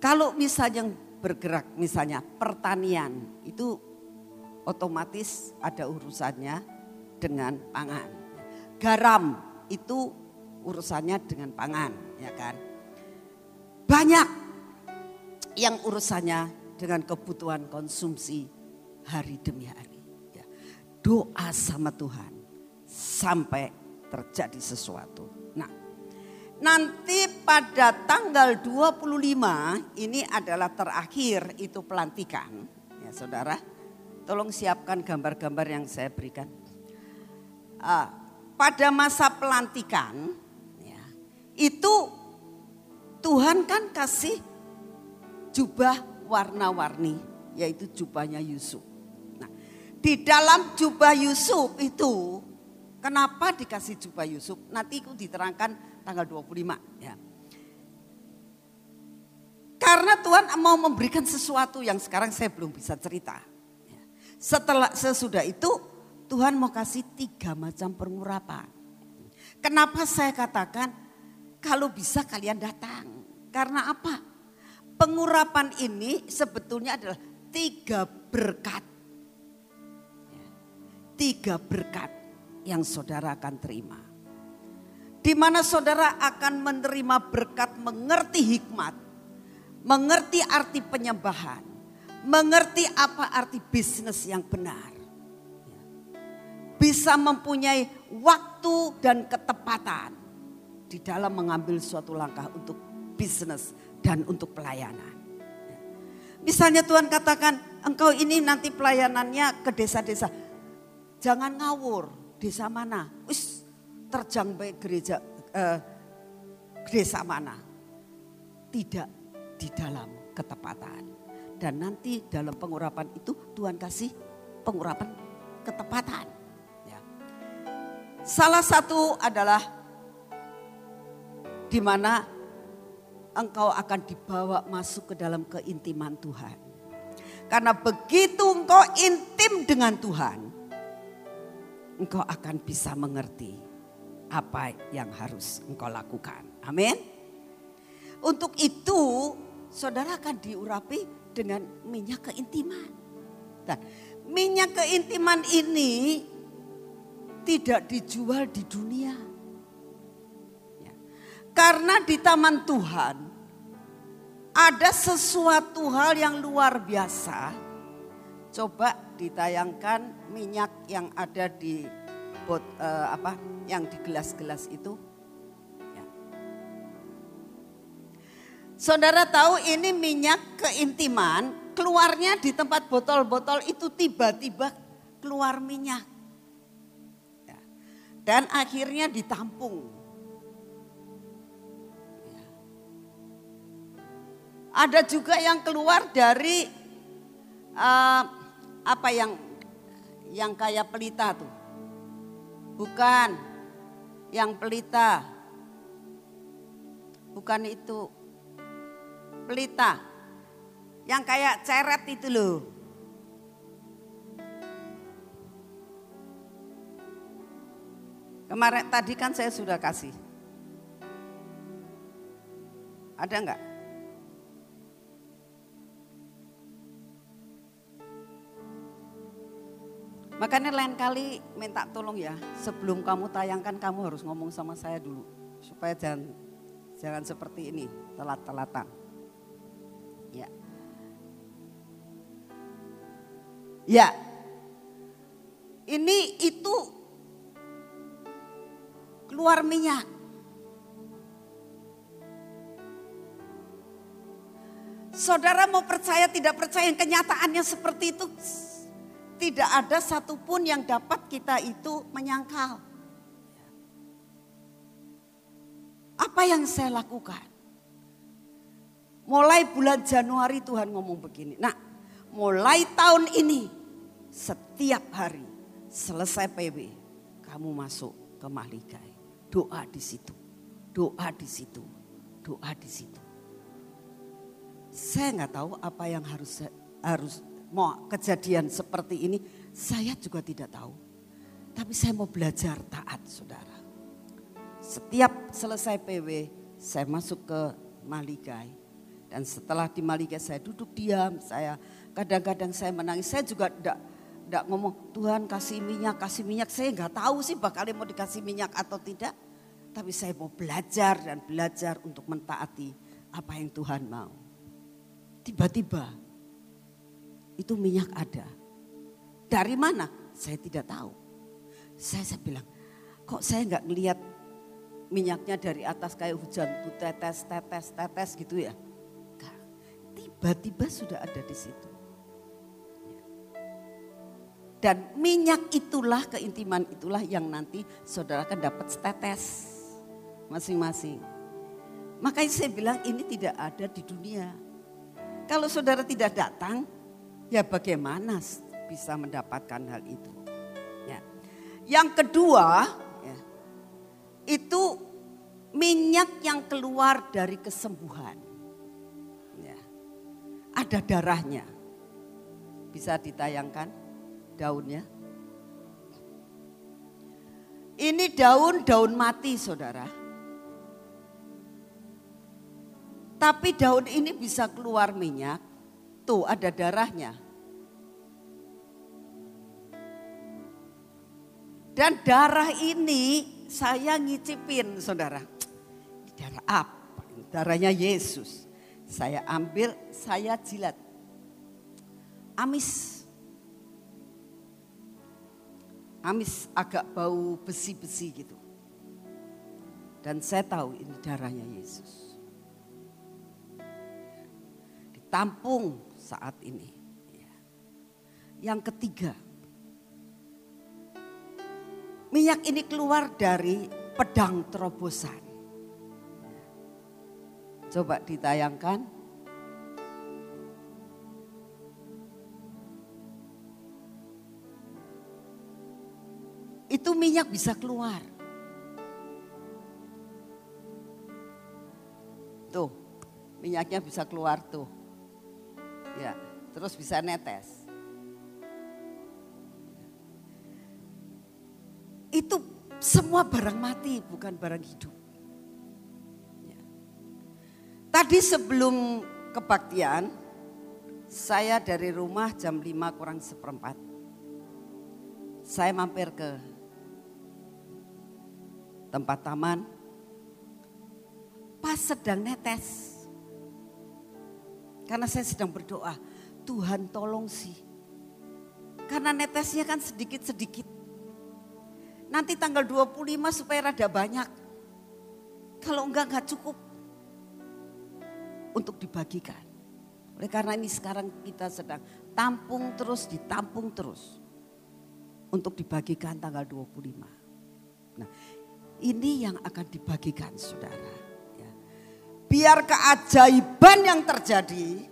Kalau misalnya bergerak misalnya pertanian itu otomatis ada urusannya dengan pangan. Garam itu urusannya dengan pangan ya kan. Banyak yang urusannya dengan kebutuhan konsumsi hari demi hari. Ya. Doa sama Tuhan sampai terjadi sesuatu. Nah, nanti pada tanggal 25 ini adalah terakhir itu pelantikan. Ya saudara, tolong siapkan gambar-gambar yang saya berikan. Uh, pada masa pelantikan itu Tuhan kan kasih jubah warna-warni yaitu jubahnya Yusuf. Nah, Di dalam jubah Yusuf itu, kenapa dikasih jubah Yusuf? Nanti itu diterangkan tanggal 25 ya. Karena Tuhan mau memberikan sesuatu yang sekarang saya belum bisa cerita. Ya. Setelah sesudah itu Tuhan mau kasih tiga macam pengurapan. Kenapa saya katakan kalau bisa kalian datang? Karena apa? Pengurapan ini sebetulnya adalah tiga berkat tiga berkat yang saudara akan terima. Di mana saudara akan menerima berkat mengerti hikmat, mengerti arti penyembahan, mengerti apa arti bisnis yang benar. Bisa mempunyai waktu dan ketepatan di dalam mengambil suatu langkah untuk bisnis dan untuk pelayanan. Misalnya Tuhan katakan, engkau ini nanti pelayanannya ke desa-desa Jangan ngawur, desa mana? Wis terjang baik gereja eh, desa mana? Tidak di dalam ketepatan. Dan nanti dalam pengurapan itu Tuhan kasih pengurapan ketepatan. Ya. Salah satu adalah di mana engkau akan dibawa masuk ke dalam keintiman Tuhan. Karena begitu engkau intim dengan Tuhan, engkau akan bisa mengerti apa yang harus engkau lakukan. Amin. Untuk itu saudara akan diurapi dengan minyak keintiman. Nah, minyak keintiman ini tidak dijual di dunia. Ya. Karena di taman Tuhan ada sesuatu hal yang luar biasa Coba ditayangkan minyak yang ada di bot, uh, apa yang di gelas-gelas itu. Ya. Saudara tahu ini minyak keintiman, keluarnya di tempat botol-botol itu tiba-tiba keluar minyak. Ya. Dan akhirnya ditampung. Ada juga yang keluar dari uh, apa yang yang kayak pelita tuh? Bukan yang pelita. Bukan itu. Pelita. Yang kayak ceret itu loh. Kemarin tadi kan saya sudah kasih. Ada enggak? Makanya lain kali minta tolong ya, sebelum kamu tayangkan kamu harus ngomong sama saya dulu. Supaya jangan jangan seperti ini, telat-telatan. Ya. Ya. Ini itu keluar minyak. Saudara mau percaya tidak percaya kenyataannya seperti itu tidak ada satupun yang dapat kita itu menyangkal. Apa yang saya lakukan? Mulai bulan Januari Tuhan ngomong begini. Nah mulai tahun ini setiap hari selesai PB kamu masuk ke Mahligai. Doa di situ, doa di situ, doa di situ. Saya nggak tahu apa yang harus harus mau kejadian seperti ini, saya juga tidak tahu. Tapi saya mau belajar taat saudara. Setiap selesai PW, saya masuk ke Maligai. Dan setelah di Maligai saya duduk diam, saya kadang-kadang saya menangis. Saya juga tidak tidak ngomong Tuhan kasih minyak, kasih minyak. Saya nggak tahu sih bakal mau dikasih minyak atau tidak. Tapi saya mau belajar dan belajar untuk mentaati apa yang Tuhan mau. Tiba-tiba itu minyak ada. Dari mana? Saya tidak tahu. Saya, saya bilang, kok saya nggak melihat minyaknya dari atas kayak hujan tetes, tetes, tetes gitu ya. Tiba-tiba sudah ada di situ. Dan minyak itulah, keintiman itulah yang nanti saudara akan dapat tetes masing-masing. Makanya saya bilang ini tidak ada di dunia. Kalau saudara tidak datang, Ya bagaimana bisa mendapatkan hal itu. Ya. Yang kedua, ya, itu minyak yang keluar dari kesembuhan. Ya. Ada darahnya. Bisa ditayangkan daunnya. Ini daun-daun mati saudara. Tapi daun ini bisa keluar minyak. Tuh ada darahnya. Dan darah ini saya ngicipin saudara. Darah apa? Darahnya Yesus. Saya ambil, saya jilat amis. Amis agak bau besi-besi gitu. Dan saya tahu ini darahnya Yesus. Ditampung saat ini. Ya. Yang ketiga, minyak ini keluar dari pedang terobosan. Coba ditayangkan. itu minyak bisa keluar. Tuh, minyaknya bisa keluar tuh. Ya, terus bisa netes. Itu semua barang mati, bukan barang hidup. Ya. Tadi sebelum kebaktian, saya dari rumah jam 5 kurang seperempat. Saya mampir ke tempat taman. Pas sedang netes. Karena saya sedang berdoa, Tuhan tolong sih. Karena netesnya kan sedikit-sedikit. Nanti tanggal 25 supaya rada banyak. Kalau enggak enggak cukup untuk dibagikan. Oleh karena ini sekarang kita sedang tampung terus, ditampung terus. Untuk dibagikan tanggal 25. Nah ini yang akan dibagikan saudara. Biar keajaiban yang terjadi,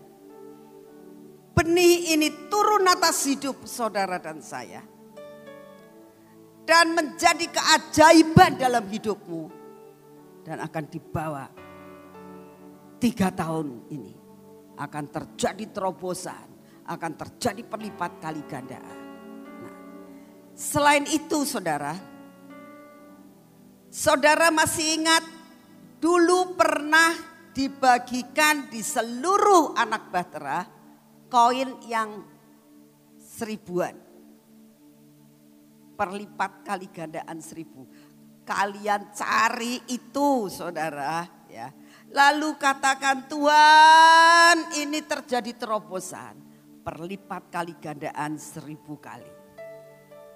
benih ini turun atas hidup saudara dan saya. Dan menjadi keajaiban dalam hidupmu. Dan akan dibawa tiga tahun ini. Akan terjadi terobosan, akan terjadi perlipat kali gandaan. Nah, selain itu saudara, Saudara masih ingat dulu pernah dibagikan di seluruh anak bahtera koin yang seribuan. Perlipat kali gandaan seribu. Kalian cari itu saudara ya. Lalu katakan Tuhan ini terjadi terobosan. Perlipat kali gandaan seribu kali.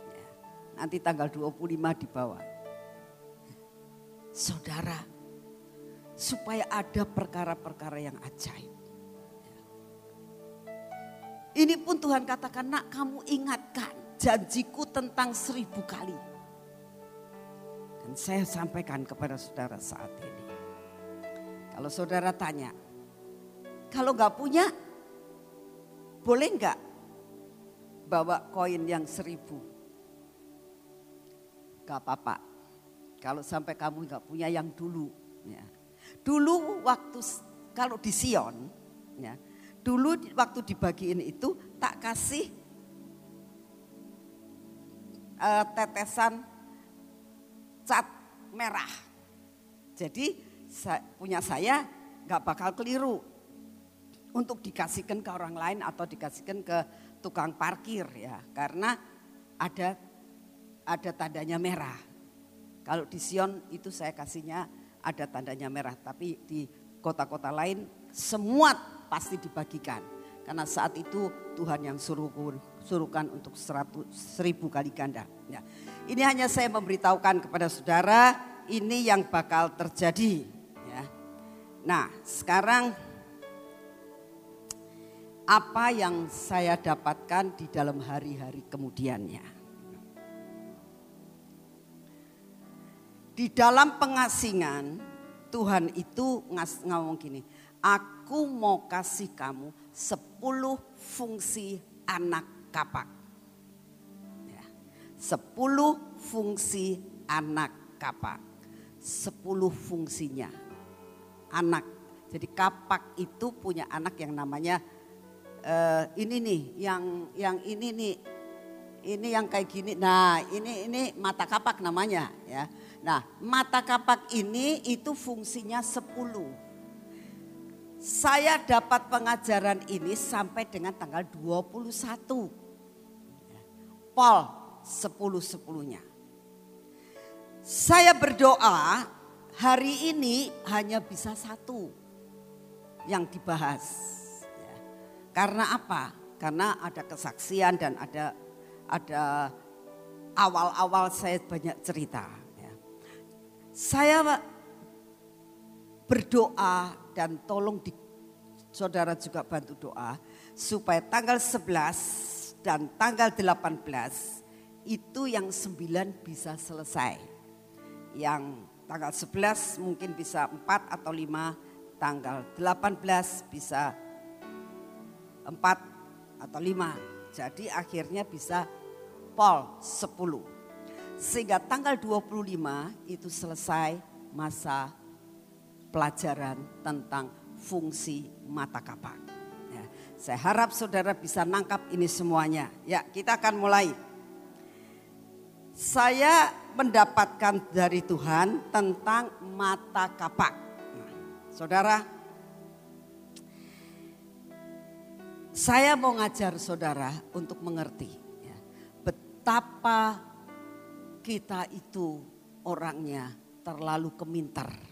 Ya. Nanti tanggal 25 di bawah saudara, supaya ada perkara-perkara yang ajaib. Ini pun Tuhan katakan, nak kamu ingatkan janjiku tentang seribu kali. Dan saya sampaikan kepada saudara saat ini. Kalau saudara tanya, kalau nggak punya, boleh nggak bawa koin yang seribu? Gak apa-apa, kalau sampai kamu nggak punya yang dulu, ya. Dulu waktu kalau di Sion, ya, dulu waktu dibagiin itu tak kasih uh, tetesan cat merah. Jadi punya saya nggak bakal keliru untuk dikasihkan ke orang lain atau dikasihkan ke tukang parkir ya, karena ada ada tandanya merah. Kalau di Sion itu saya kasihnya ada tandanya merah, tapi di kota-kota lain semua pasti dibagikan. Karena saat itu Tuhan yang suruh, suruhkan untuk seratus, seribu kali ganda. Ya. Ini hanya saya memberitahukan kepada saudara, ini yang bakal terjadi. Ya. Nah sekarang apa yang saya dapatkan di dalam hari-hari kemudiannya. Di dalam pengasingan Tuhan itu ngas, ngomong gini, aku mau kasih kamu sepuluh fungsi anak kapak. Sepuluh fungsi anak kapak. Sepuluh fungsinya anak. Jadi kapak itu punya anak yang namanya uh, ini nih, yang yang ini nih, ini yang kayak gini. Nah ini ini mata kapak namanya ya. Nah mata kapak ini itu fungsinya sepuluh. Saya dapat pengajaran ini sampai dengan tanggal 21. Pol sepuluh-sepuluhnya. Saya berdoa hari ini hanya bisa satu yang dibahas. Ya. Karena apa? Karena ada kesaksian dan ada ada awal-awal saya banyak cerita. Ya. Saya berdoa dan tolong di, saudara juga bantu doa supaya tanggal 11 dan tanggal 18 itu yang 9 bisa selesai. Yang tanggal 11 mungkin bisa 4 atau 5, tanggal 18 bisa 4 atau 5. Jadi akhirnya bisa pol 10. Sehingga tanggal 25 itu selesai masa pelajaran tentang fungsi mata kapak. Ya, saya harap saudara bisa nangkap ini semuanya. Ya, kita akan mulai. Saya mendapatkan dari Tuhan tentang mata kapak. Nah, saudara, saya mau ngajar saudara untuk mengerti ya, betapa kita itu orangnya terlalu keminter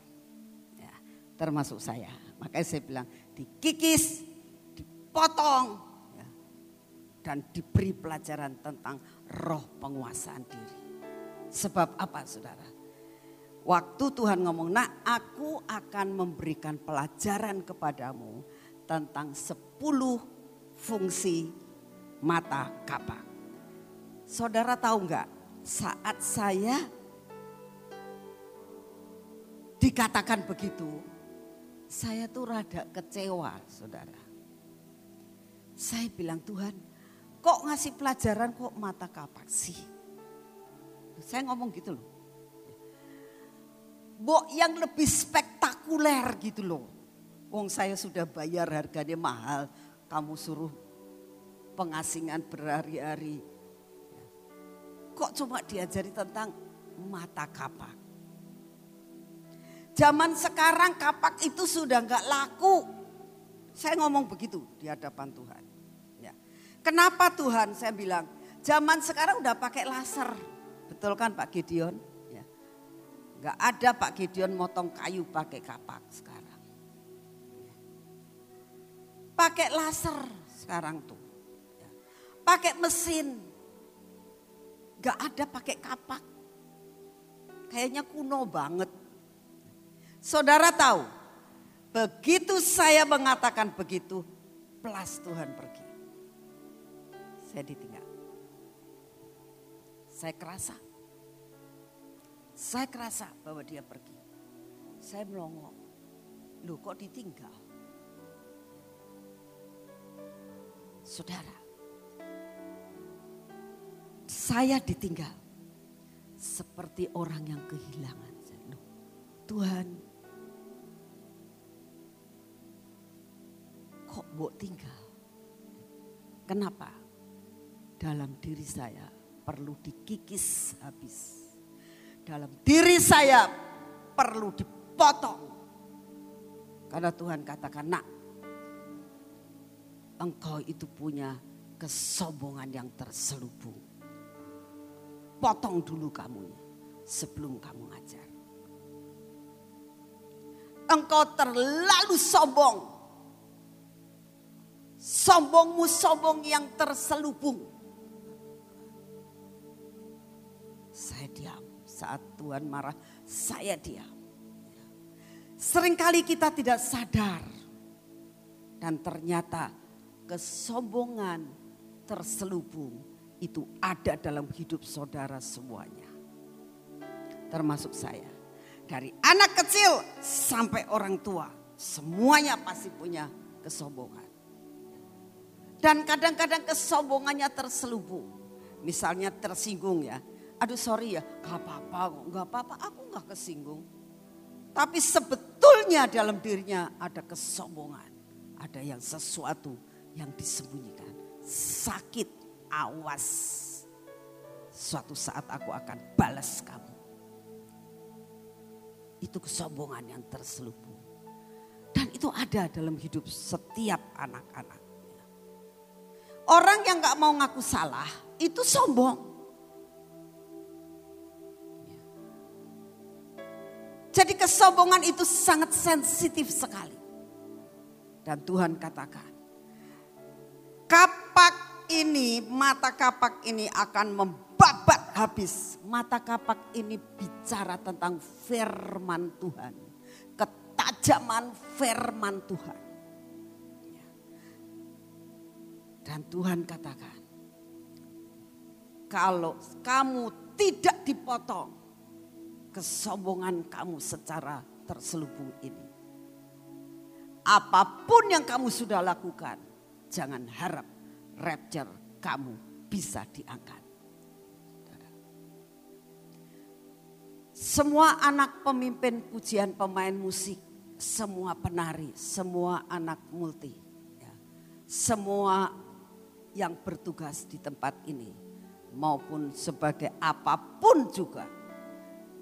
termasuk saya. Makanya saya bilang dikikis, dipotong, ya, dan diberi pelajaran tentang roh penguasaan diri. Sebab apa saudara? Waktu Tuhan ngomong, nah aku akan memberikan pelajaran kepadamu tentang sepuluh fungsi mata kapak. Saudara tahu nggak saat saya dikatakan begitu, saya tuh rada kecewa saudara. Saya bilang Tuhan kok ngasih pelajaran kok mata kapak sih. Saya ngomong gitu loh. Bok yang lebih spektakuler gitu loh. Wong saya sudah bayar harganya mahal. Kamu suruh pengasingan berhari-hari. Kok cuma diajari tentang mata kapak. Zaman sekarang kapak itu sudah nggak laku. Saya ngomong begitu di hadapan Tuhan. Ya. Kenapa Tuhan? Saya bilang, zaman sekarang udah pakai laser. Betul kan Pak Gideon? Ya. Gak ada Pak Gideon motong kayu pakai kapak sekarang. Ya. Pakai laser sekarang tuh. Ya. Pakai mesin. Gak ada pakai kapak. Kayaknya kuno banget Saudara tahu, begitu saya mengatakan begitu, plus Tuhan pergi. Saya ditinggal. Saya kerasa. Saya kerasa bahwa dia pergi. Saya melongo. Loh kok ditinggal? Saudara, saya ditinggal seperti orang yang kehilangan. Loh, Tuhan kok mbok tinggal? Kenapa? Dalam diri saya perlu dikikis habis. Dalam diri saya perlu dipotong. Karena Tuhan katakan, nak engkau itu punya kesombongan yang terselubung. Potong dulu kamu sebelum kamu ngajar. Engkau terlalu sombong Sombongmu sombong yang terselubung. Saya diam saat Tuhan marah, saya diam. Seringkali kita tidak sadar. Dan ternyata kesombongan terselubung itu ada dalam hidup saudara semuanya. Termasuk saya. Dari anak kecil sampai orang tua. Semuanya pasti punya kesombongan. Dan kadang-kadang kesombongannya terselubung. misalnya tersinggung ya. Aduh sorry ya, gak apa-apa, gak apa-apa, aku gak kesinggung. Tapi sebetulnya dalam dirinya ada kesombongan. Ada yang sesuatu yang disembunyikan. Sakit, awas. Suatu saat aku akan balas kamu. Itu kesombongan yang terselubung. Dan itu ada dalam hidup setiap anak-anak. Orang yang gak mau ngaku salah itu sombong. Jadi kesombongan itu sangat sensitif sekali. Dan Tuhan katakan, kapak ini, mata kapak ini akan membabat habis. Mata kapak ini bicara tentang firman Tuhan. Ketajaman firman Tuhan. Dan Tuhan katakan, kalau kamu tidak dipotong, kesombongan kamu secara terselubung ini apa pun yang kamu sudah lakukan, jangan harap rapture kamu bisa diangkat. Semua anak pemimpin pujian pemain musik, semua penari, semua anak multi, ya, semua yang bertugas di tempat ini maupun sebagai apa pun juga,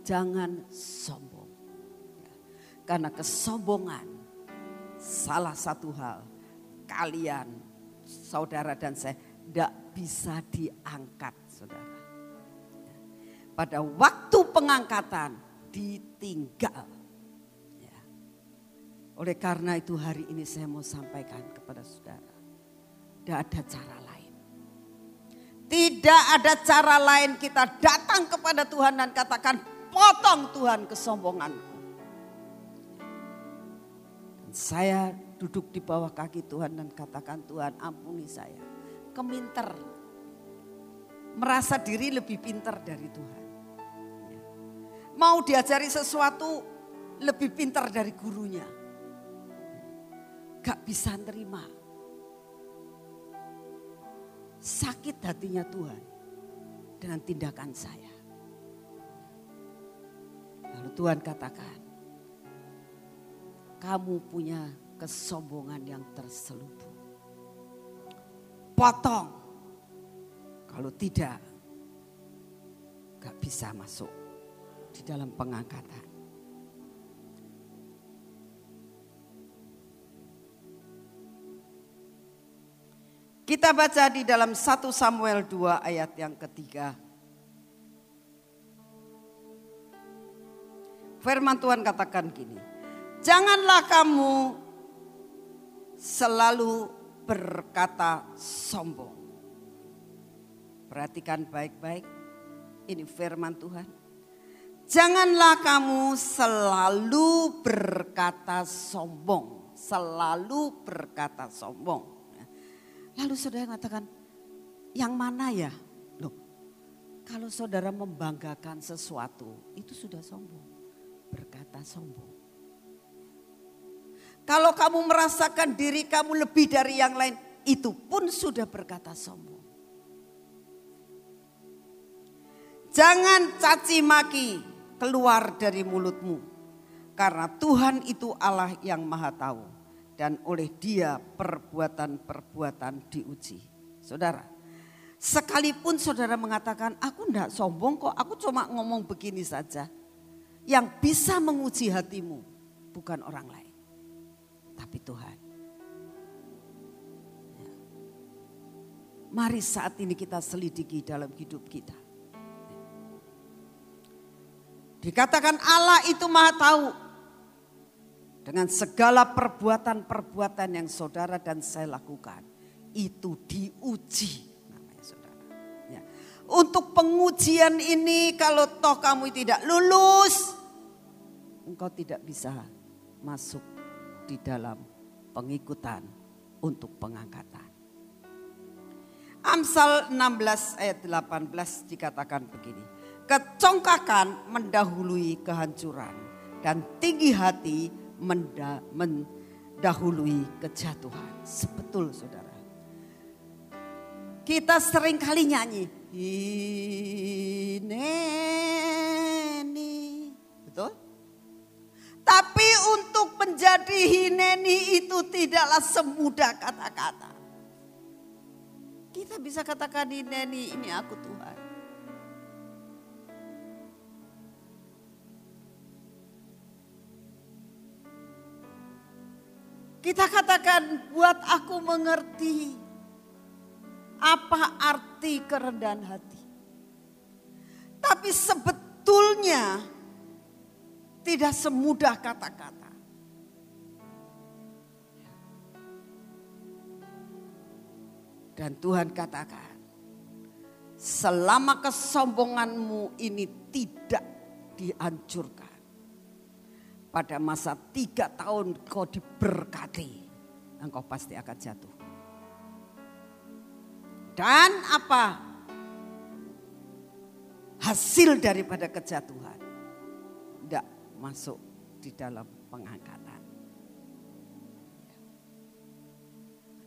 jangan sombong. Ya, karena kesombongan salah satu hal kalian saudara dan saya tidak bisa diangkat saudara. Pada waktu pengangkatan ditinggal. Ya. Oleh karena itu hari ini saya mau sampaikan kepada saudara. Tidak ada cara lain. Tidak ada cara lain kita datang kepada Tuhan dan katakan potong Tuhan kesombonganku. Saya duduk di bawah kaki Tuhan dan katakan Tuhan ampuni saya. Keminter. Merasa diri lebih pintar dari Tuhan. Mau diajari sesuatu lebih pintar dari gurunya. Gak bisa terima. Sakit hatinya Tuhan dengan tindakan saya. Lalu Tuhan katakan, kamu punya kesombongan yang terselubung. Potong. Kalau tidak, gak bisa masuk di dalam pengangkatan. Kita baca di dalam 1 Samuel 2 ayat yang ketiga. Firman Tuhan katakan gini. Janganlah kamu selalu berkata sombong. Perhatikan baik-baik, ini firman Tuhan. Janganlah kamu selalu berkata sombong, selalu berkata sombong. Lalu saudara mengatakan, yang mana ya? Loh, kalau saudara membanggakan sesuatu, itu sudah sombong. Berkata sombong. Kalau kamu merasakan diri kamu lebih dari yang lain, itu pun sudah berkata sombong. Jangan caci maki keluar dari mulutmu. Karena Tuhan itu Allah yang maha tahu. Dan oleh dia perbuatan-perbuatan diuji. Saudara, sekalipun saudara mengatakan aku tidak sombong kok, aku cuma ngomong begini saja. Yang bisa menguji hatimu bukan orang lain tapi Tuhan. Ya. Mari saat ini kita selidiki dalam hidup kita. Dikatakan Allah itu maha tahu. Dengan segala perbuatan-perbuatan yang saudara dan saya lakukan. Itu diuji saudara. Ya. Untuk pengujian ini kalau toh kamu tidak lulus. Engkau tidak bisa masuk di dalam pengikutan untuk pengangkatan. Amsal 16 ayat 18 dikatakan begini. Kecongkakan mendahului kehancuran dan tinggi hati mendahului kejatuhan. Sebetul saudara. Kita sering kali nyanyi. Hineni. Betul? Tapi untuk menjadi hineni itu tidaklah semudah kata-kata. Kita bisa katakan hineni ini aku Tuhan. Kita katakan buat aku mengerti apa arti kerendahan hati. Tapi sebetulnya tidak semudah kata-kata. Dan Tuhan katakan, selama kesombonganmu ini tidak dihancurkan pada masa tiga tahun kau diberkati, engkau pasti akan jatuh. Dan apa? Hasil daripada kejatuhan. Masuk di dalam pengangkatan.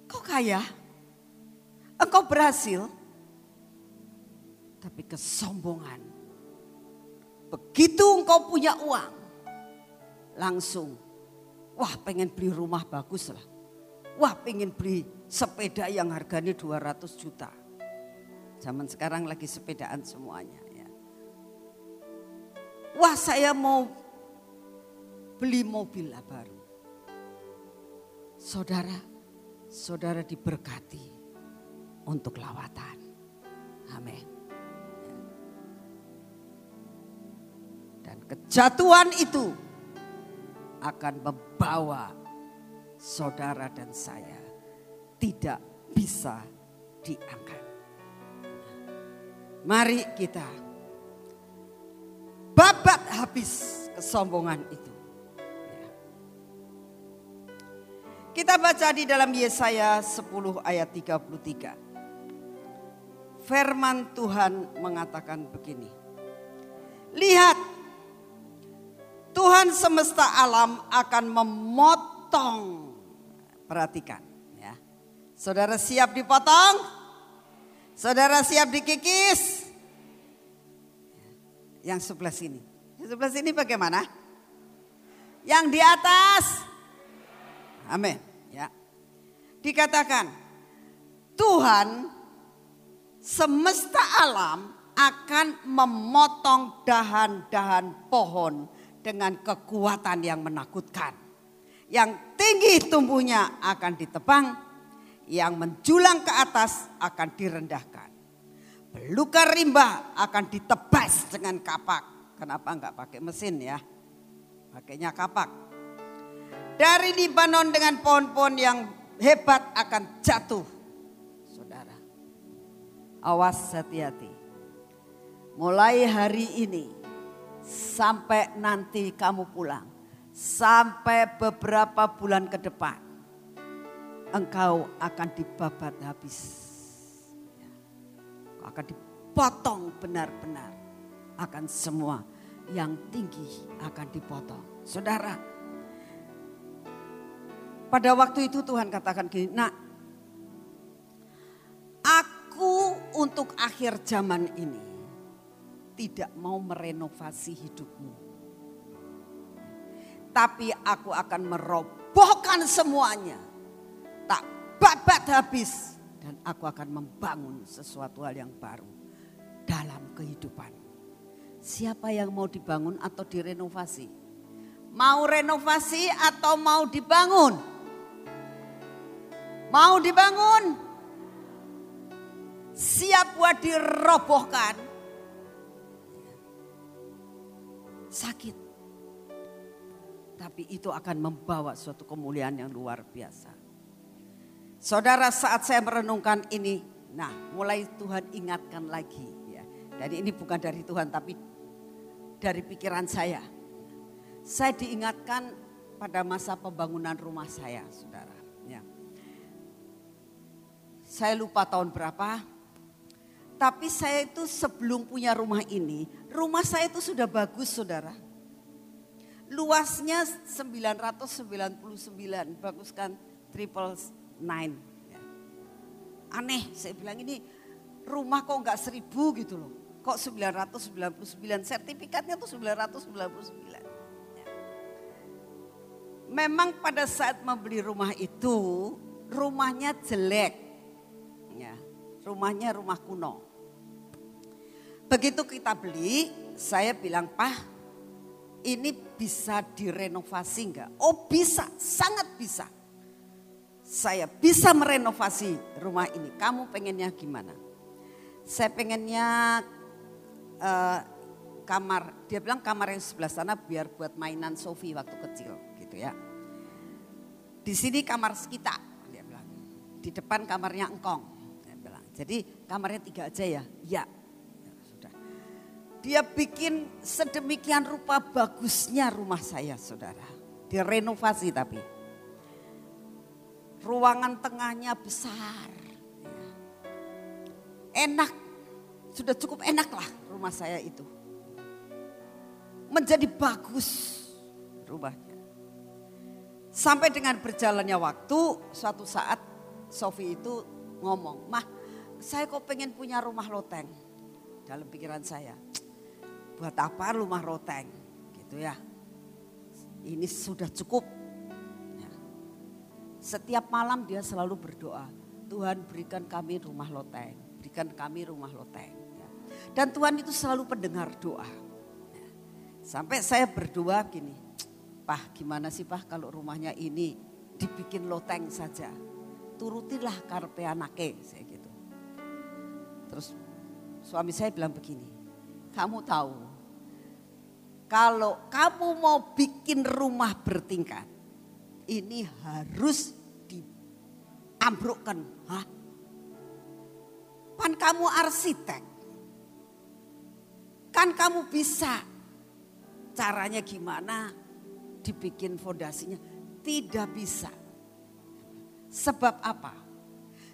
Kau kaya, engkau berhasil, tapi kesombongan. Begitu engkau punya uang, langsung, wah pengen beli rumah bagus lah. Wah pengen beli sepeda yang harganya 200 juta. Zaman sekarang lagi sepedaan semuanya ya. Wah saya mau beli mobil baru. Saudara, saudara diberkati untuk lawatan. Amin. Dan kejatuhan itu akan membawa saudara dan saya tidak bisa diangkat. Mari kita babat habis kesombongan itu. Kita baca di dalam Yesaya 10 ayat 33. Firman Tuhan mengatakan begini. Lihat Tuhan semesta alam akan memotong. Perhatikan ya. Saudara siap dipotong? Saudara siap dikikis? Yang sebelah sini. Yang sebelah sini bagaimana? Yang di atas? Amin. Ya. Dikatakan Tuhan semesta alam akan memotong dahan-dahan pohon dengan kekuatan yang menakutkan. Yang tinggi tumbuhnya akan ditebang, yang menjulang ke atas akan direndahkan. Belukar rimba akan ditebas dengan kapak. Kenapa enggak pakai mesin ya? Pakainya kapak. Dari Libanon dengan pohon-pohon yang hebat akan jatuh. Saudara. Awas hati-hati. Mulai hari ini sampai nanti kamu pulang. Sampai beberapa bulan ke depan. Engkau akan dibabat habis. Engkau akan dipotong benar-benar. Akan semua yang tinggi akan dipotong. Saudara. Pada waktu itu Tuhan katakan gini, nak aku untuk akhir zaman ini tidak mau merenovasi hidupmu. Tapi aku akan merobohkan semuanya. Tak babat habis. Dan aku akan membangun sesuatu hal yang baru dalam kehidupan. Siapa yang mau dibangun atau direnovasi? Mau renovasi atau mau dibangun? Mau dibangun? Siap buat dirobohkan sakit. Tapi itu akan membawa suatu kemuliaan yang luar biasa. Saudara saat saya merenungkan ini, nah mulai Tuhan ingatkan lagi ya. Jadi ini bukan dari Tuhan tapi dari pikiran saya. Saya diingatkan pada masa pembangunan rumah saya, saudara. Ya. Saya lupa tahun berapa, tapi saya itu sebelum punya rumah ini, rumah saya itu sudah bagus saudara. Luasnya 999, bagus kan? Triple nine. Aneh. Saya bilang ini rumah kok nggak seribu gitu loh. Kok 999 sertifikatnya tuh 999. Ya. Memang pada saat membeli rumah itu rumahnya jelek. Ya, rumahnya rumah kuno. Begitu kita beli, saya bilang, "Pak, ini bisa direnovasi enggak? Oh bisa, sangat bisa. Saya bisa merenovasi rumah ini. Kamu pengennya gimana? Saya pengennya uh, kamar, dia bilang kamar yang sebelah sana biar buat mainan Sofi waktu kecil gitu ya. Di sini kamar kita, dia bilang. Di depan kamarnya engkong. Jadi kamarnya tiga aja ya? Ya, dia bikin sedemikian rupa bagusnya rumah saya saudara. Direnovasi tapi. Ruangan tengahnya besar. Enak, sudah cukup enak lah rumah saya itu. Menjadi bagus rumahnya. Sampai dengan berjalannya waktu, suatu saat Sofi itu ngomong, Mah saya kok pengen punya rumah loteng. Dalam pikiran saya, buat apa rumah roteng gitu ya. Ini sudah cukup. Ya. Setiap malam dia selalu berdoa, Tuhan berikan kami rumah loteng, berikan kami rumah loteng. Ya. Dan Tuhan itu selalu pendengar doa. Ya. Sampai saya berdoa gini, Pah gimana sih Pah kalau rumahnya ini dibikin loteng saja. Turutilah karpe anake, saya gitu. Terus suami saya bilang begini, kamu tahu, kalau kamu mau bikin rumah bertingkat, ini harus diambrukkan. Hah? Kan kamu arsitek. Kan kamu bisa. Caranya gimana? Dibikin fondasinya. Tidak bisa. Sebab apa?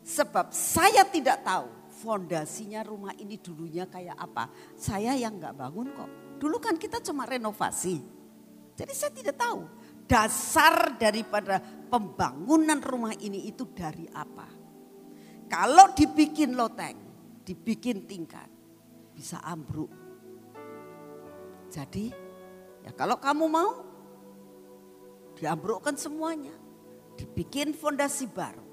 Sebab saya tidak tahu fondasinya rumah ini dulunya kayak apa. Saya yang nggak bangun kok. Dulu kan kita cuma renovasi. Jadi saya tidak tahu dasar daripada pembangunan rumah ini itu dari apa. Kalau dibikin loteng, dibikin tingkat, bisa ambruk. Jadi ya kalau kamu mau diambrukkan semuanya, dibikin fondasi baru.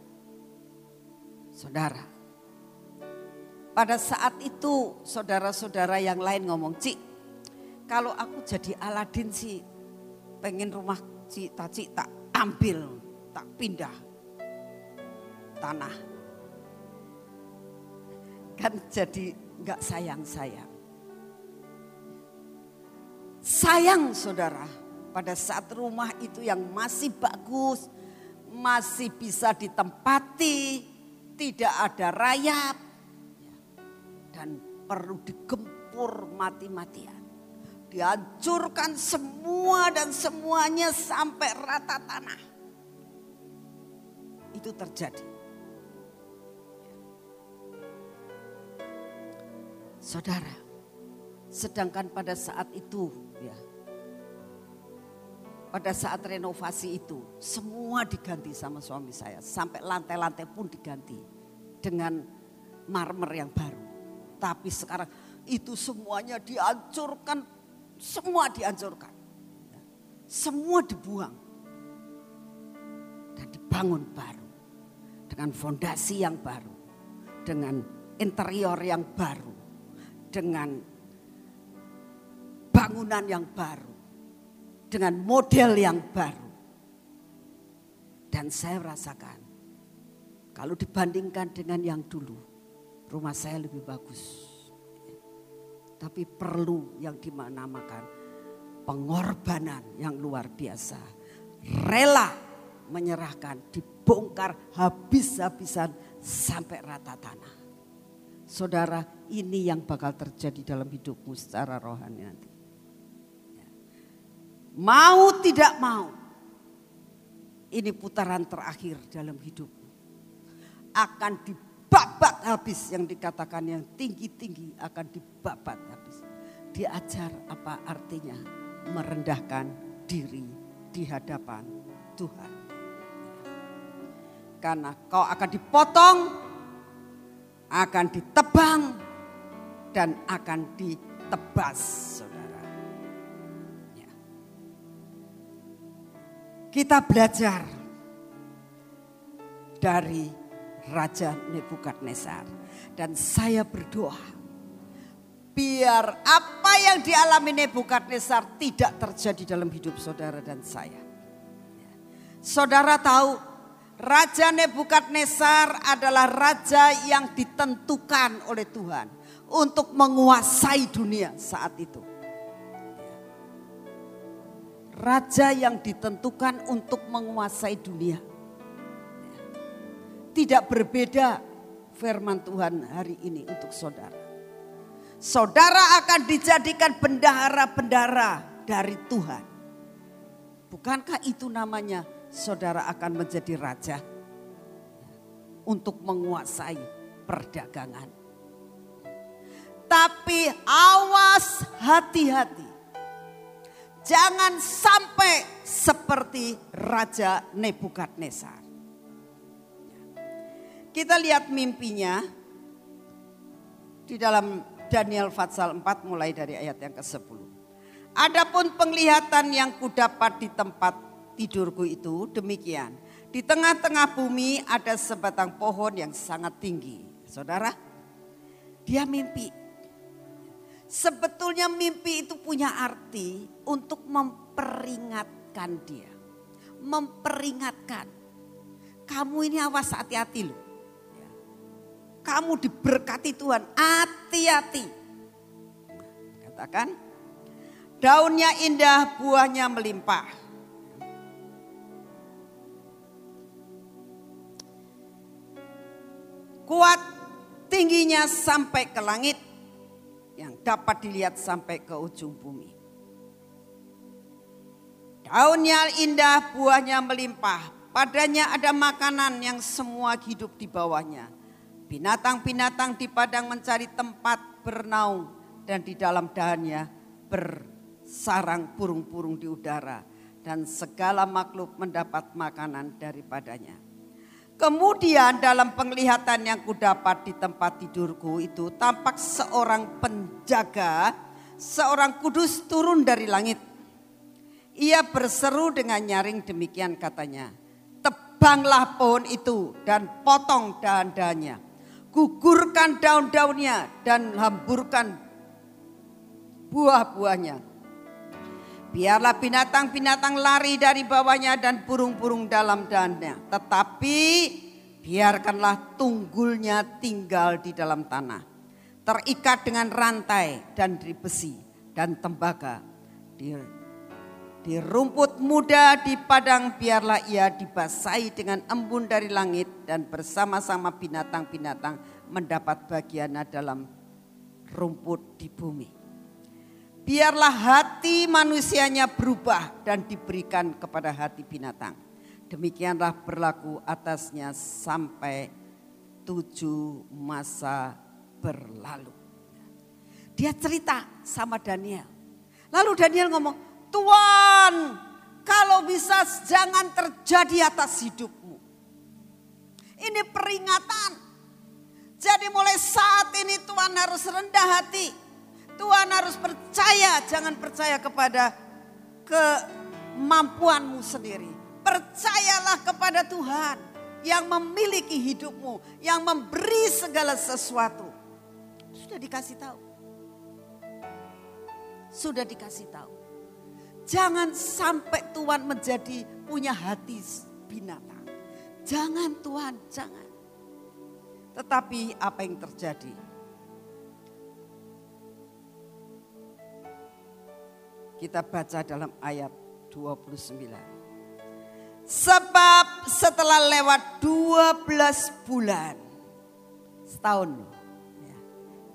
Saudara, pada saat itu saudara-saudara yang lain ngomong, Cik, kalau aku jadi Aladin sih pengen rumah Cik, tak ambil, tak pindah tanah. Kan jadi nggak sayang-sayang. Sayang saudara, pada saat rumah itu yang masih bagus, masih bisa ditempati, tidak ada rayap, dan perlu digempur mati-matian. Dihancurkan semua dan semuanya sampai rata tanah. Itu terjadi. Saudara, sedangkan pada saat itu ya, pada saat renovasi itu semua diganti sama suami saya sampai lantai-lantai pun diganti dengan marmer yang baru. Tapi sekarang itu semuanya dihancurkan, semua dihancurkan. Semua dibuang. Dan dibangun baru. Dengan fondasi yang baru. Dengan interior yang baru. Dengan bangunan yang baru. Dengan model yang baru. Dan saya rasakan kalau dibandingkan dengan yang dulu, rumah saya lebih bagus. Tapi perlu yang dinamakan pengorbanan yang luar biasa. Rela menyerahkan, dibongkar habis-habisan sampai rata tanah. Saudara, ini yang bakal terjadi dalam hidupmu secara rohani nanti. Mau tidak mau, ini putaran terakhir dalam hidupmu. Akan dibongkar dibabat habis yang dikatakan yang tinggi-tinggi akan dibabat habis. Diajar apa artinya merendahkan diri di hadapan Tuhan. Karena kau akan dipotong akan ditebang dan akan ditebas, saudara. Ya. Kita belajar dari Raja Nebukadnezar dan saya berdoa biar apa yang dialami Nebukadnezar tidak terjadi dalam hidup saudara dan saya. Ya. Saudara tahu Raja Nebukadnezar adalah raja yang ditentukan oleh Tuhan untuk menguasai dunia saat itu. Raja yang ditentukan untuk menguasai dunia. Tidak berbeda firman Tuhan hari ini untuk saudara. Saudara akan dijadikan bendahara-bendahara dari Tuhan. Bukankah itu namanya saudara akan menjadi raja untuk menguasai perdagangan. Tapi awas hati-hati. Jangan sampai seperti Raja Nebukadnezar. Kita lihat mimpinya di dalam Daniel Fatsal 4 mulai dari ayat yang ke-10. Adapun penglihatan yang kudapat di tempat tidurku itu demikian. Di tengah-tengah bumi ada sebatang pohon yang sangat tinggi. Saudara, dia mimpi. Sebetulnya mimpi itu punya arti untuk memperingatkan dia. Memperingatkan. Kamu ini awas hati-hati loh. Kamu diberkati Tuhan, hati-hati. Katakan, daunnya indah, buahnya melimpah kuat tingginya sampai ke langit yang dapat dilihat sampai ke ujung bumi. Daunnya indah, buahnya melimpah. Padanya ada makanan yang semua hidup di bawahnya. Binatang-binatang di padang mencari tempat bernaung dan di dalam dahannya bersarang burung-burung di udara dan segala makhluk mendapat makanan daripadanya. Kemudian dalam penglihatan yang kudapat di tempat tidurku itu tampak seorang penjaga, seorang kudus turun dari langit. Ia berseru dengan nyaring demikian katanya. Tebanglah pohon itu dan potong dahan-dahannya. Gugurkan daun-daunnya dan hamburkan buah-buahnya Biarlah binatang-binatang lari dari bawahnya dan burung-burung dalam dannya. Tetapi biarkanlah tunggulnya tinggal di dalam tanah. Terikat dengan rantai dan di besi dan tembaga. Di rumput muda di padang biarlah ia dibasahi dengan embun dari langit dan bersama-sama binatang-binatang mendapat bagiannya dalam rumput di bumi. Biarlah hati manusianya berubah dan diberikan kepada hati binatang. Demikianlah berlaku atasnya sampai tujuh masa berlalu. Dia cerita sama Daniel. Lalu Daniel ngomong, Tuhan kalau bisa jangan terjadi atas hidupmu. Ini peringatan. Jadi mulai saat ini Tuhan harus rendah hati Tuhan harus percaya, jangan percaya kepada kemampuanmu sendiri. Percayalah kepada Tuhan yang memiliki hidupmu, yang memberi segala sesuatu. Sudah dikasih tahu. Sudah dikasih tahu. Jangan sampai Tuhan menjadi punya hati binatang. Jangan Tuhan, jangan. Tetapi apa yang terjadi? Kita baca dalam ayat 29. Sebab setelah lewat 12 bulan. Setahun.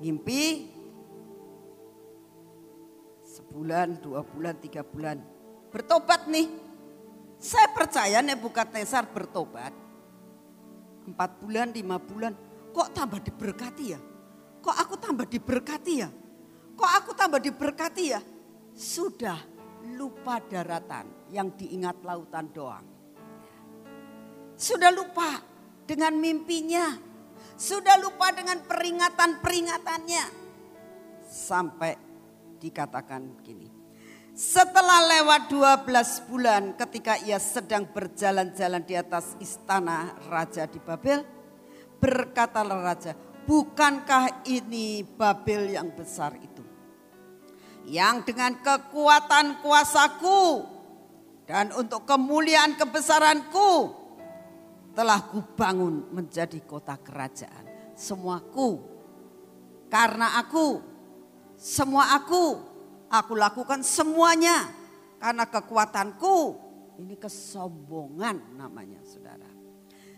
Mimpi sebulan, dua bulan, tiga bulan. Bertobat nih. Saya percaya Nebukadnezar bertobat. Empat bulan, lima bulan. Kok tambah diberkati ya? Kok aku tambah diberkati ya? Kok aku tambah diberkati ya? sudah lupa daratan yang diingat lautan doang. Sudah lupa dengan mimpinya. Sudah lupa dengan peringatan-peringatannya. Sampai dikatakan gini. Setelah lewat 12 bulan ketika ia sedang berjalan-jalan di atas istana raja di Babel. Berkatalah raja, bukankah ini Babel yang besar itu? Yang dengan kekuatan kuasaku dan untuk kemuliaan kebesaranku telah kubangun menjadi kota kerajaan. Semuaku, karena aku, semua aku Aku lakukan semuanya karena kekuatanku. Ini kesombongan namanya saudara.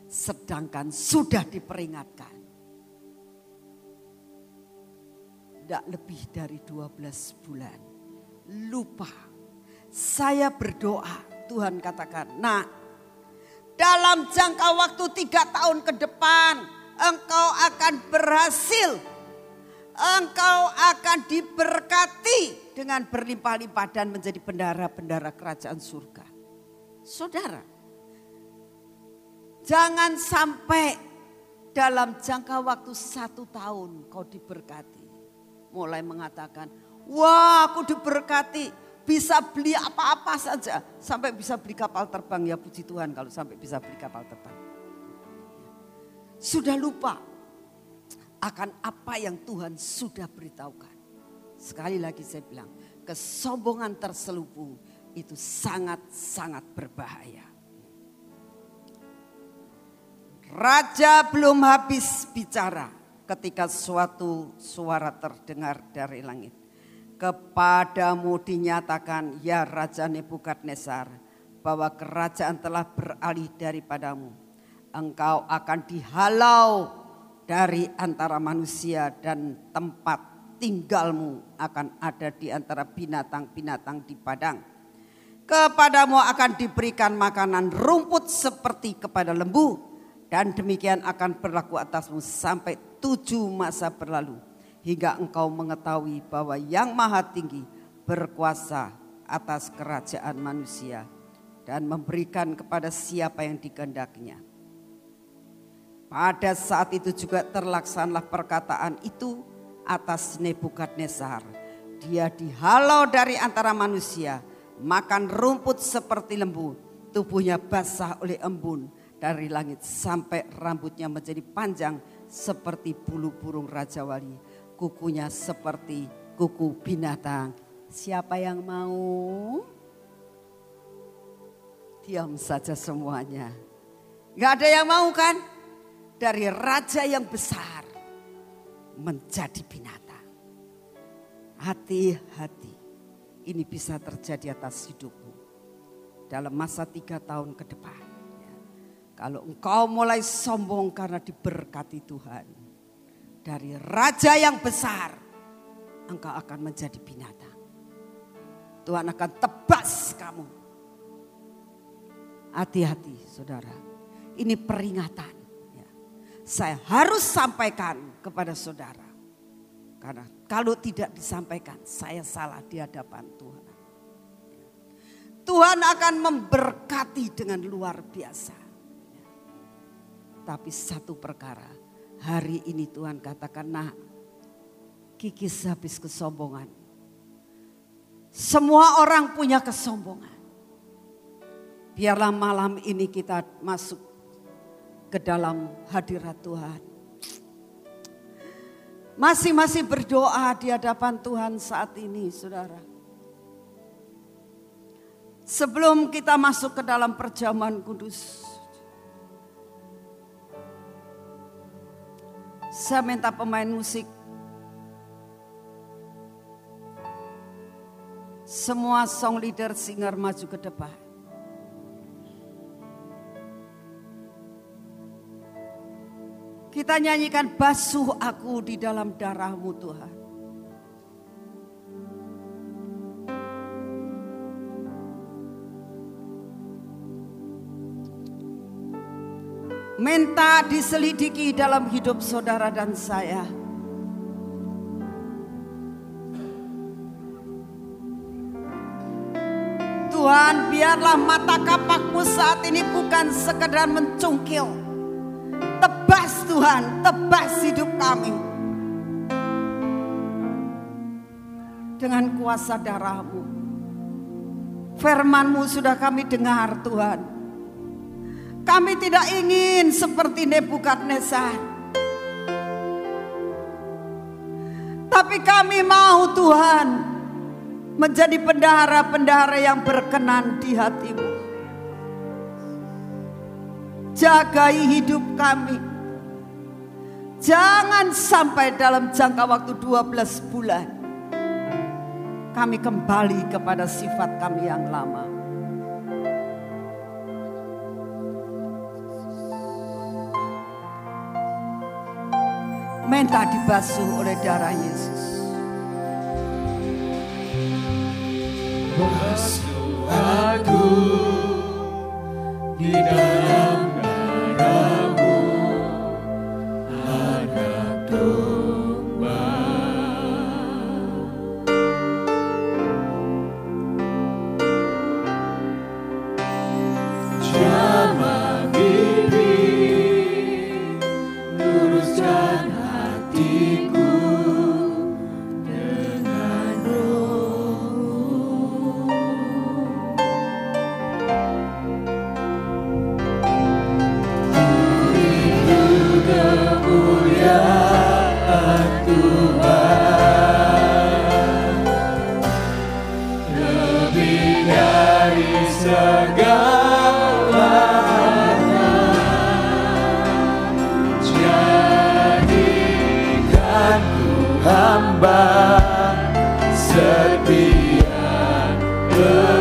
Sedangkan sudah diperingatkan. Tidak lebih dari 12 bulan. Lupa. Saya berdoa Tuhan katakan. Nah dalam jangka waktu tiga tahun ke depan engkau akan berhasil engkau akan diberkati dengan berlimpah-limpah dan menjadi bendara-bendara kerajaan surga. Saudara, jangan sampai dalam jangka waktu satu tahun kau diberkati. Mulai mengatakan, wah aku diberkati, bisa beli apa-apa saja. Sampai bisa beli kapal terbang, ya puji Tuhan kalau sampai bisa beli kapal terbang. Sudah lupa akan apa yang Tuhan sudah beritahukan. Sekali lagi saya bilang, kesombongan terselubung itu sangat-sangat berbahaya. Raja belum habis bicara ketika suatu suara terdengar dari langit. Kepadamu dinyatakan, ya Raja Nebukadnezar, bahwa kerajaan telah beralih daripadamu. Engkau akan dihalau dari antara manusia dan tempat tinggalmu akan ada di antara binatang-binatang di padang. Kepadamu akan diberikan makanan rumput seperti kepada lembu dan demikian akan berlaku atasmu sampai tujuh masa berlalu hingga engkau mengetahui bahwa yang maha tinggi berkuasa atas kerajaan manusia dan memberikan kepada siapa yang dikehendakinya. Pada saat itu juga terlaksanlah perkataan itu atas Nebukadnezar. Dia dihalau dari antara manusia, makan rumput seperti lembu, tubuhnya basah oleh embun dari langit sampai rambutnya menjadi panjang seperti bulu burung raja wali, kukunya seperti kuku binatang. Siapa yang mau? Diam saja semuanya. Gak ada yang mau kan? Dari raja yang besar menjadi binatang. Hati-hati, ini bisa terjadi atas hidupmu dalam masa tiga tahun ke depan. Kalau engkau mulai sombong karena diberkati Tuhan dari raja yang besar, engkau akan menjadi binatang. Tuhan akan tebas kamu. Hati-hati saudara, ini peringatan saya harus sampaikan kepada saudara. Karena kalau tidak disampaikan, saya salah di hadapan Tuhan. Tuhan akan memberkati dengan luar biasa. Tapi satu perkara, hari ini Tuhan katakan, nah kikis habis kesombongan. Semua orang punya kesombongan. Biarlah malam ini kita masuk ke dalam hadirat Tuhan. Masih-masih berdoa di hadapan Tuhan saat ini saudara. Sebelum kita masuk ke dalam perjamuan kudus. Saya minta pemain musik. Semua song leader singer maju ke depan. Kita nyanyikan basuh aku di dalam darahmu Tuhan. Minta diselidiki dalam hidup saudara dan saya. Tuhan biarlah mata kapakmu saat ini bukan sekedar mencungkil. Tuhan, tebas hidup kami. Dengan kuasa darahmu. Firmanmu sudah kami dengar Tuhan. Kami tidak ingin seperti Nebukadnezar. Tapi kami mau Tuhan menjadi pendahara-pendahara yang berkenan di hatimu. Jagai hidup kami. Jangan sampai dalam jangka waktu 12 bulan kami kembali kepada sifat kami yang lama. Minta dibasuh oleh darah Yesus. Basuh aku di dalam darahmu hamba setia kepadamu.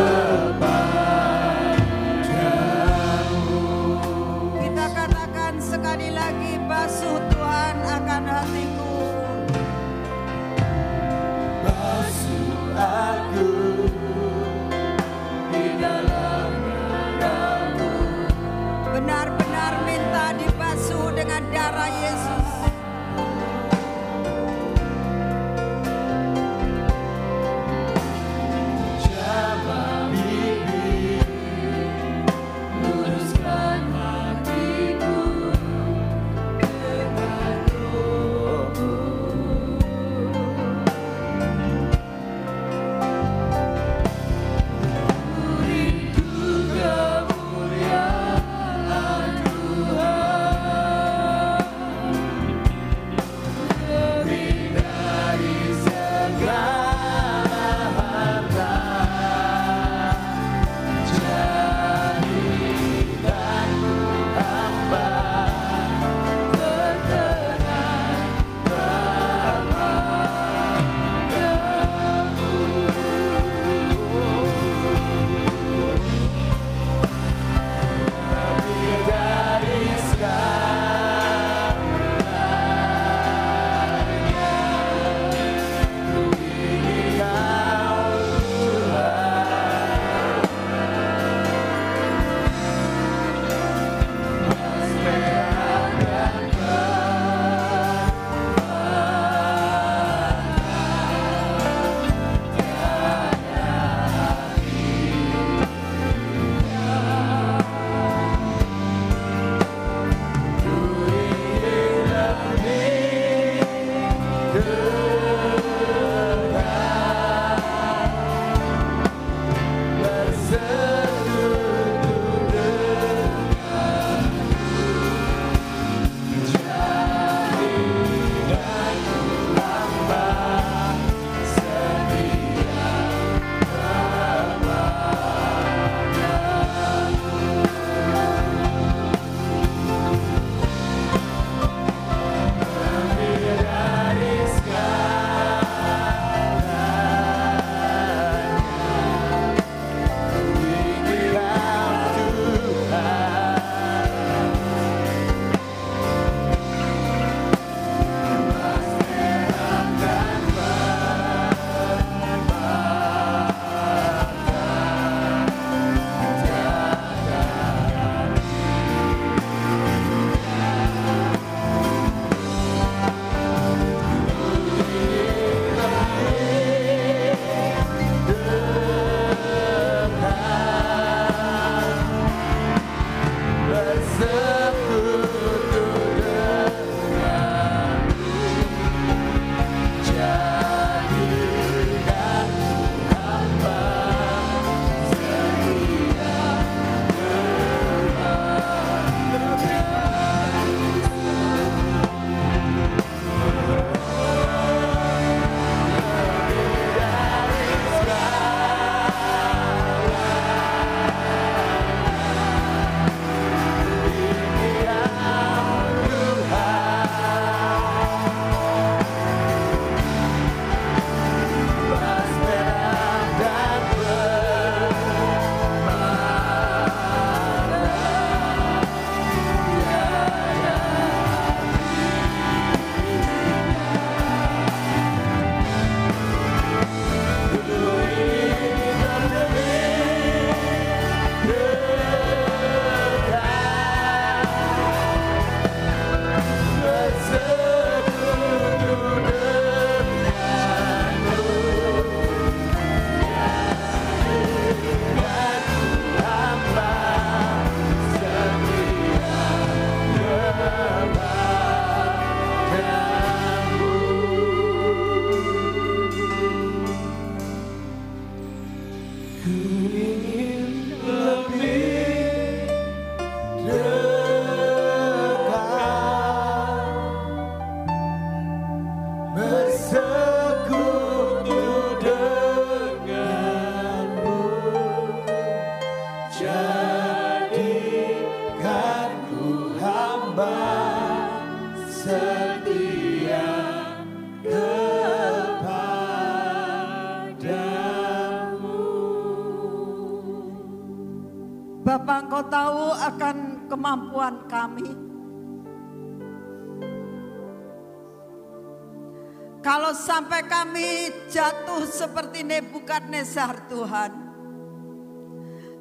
Jatuh seperti Nebukadnezar Tuhan.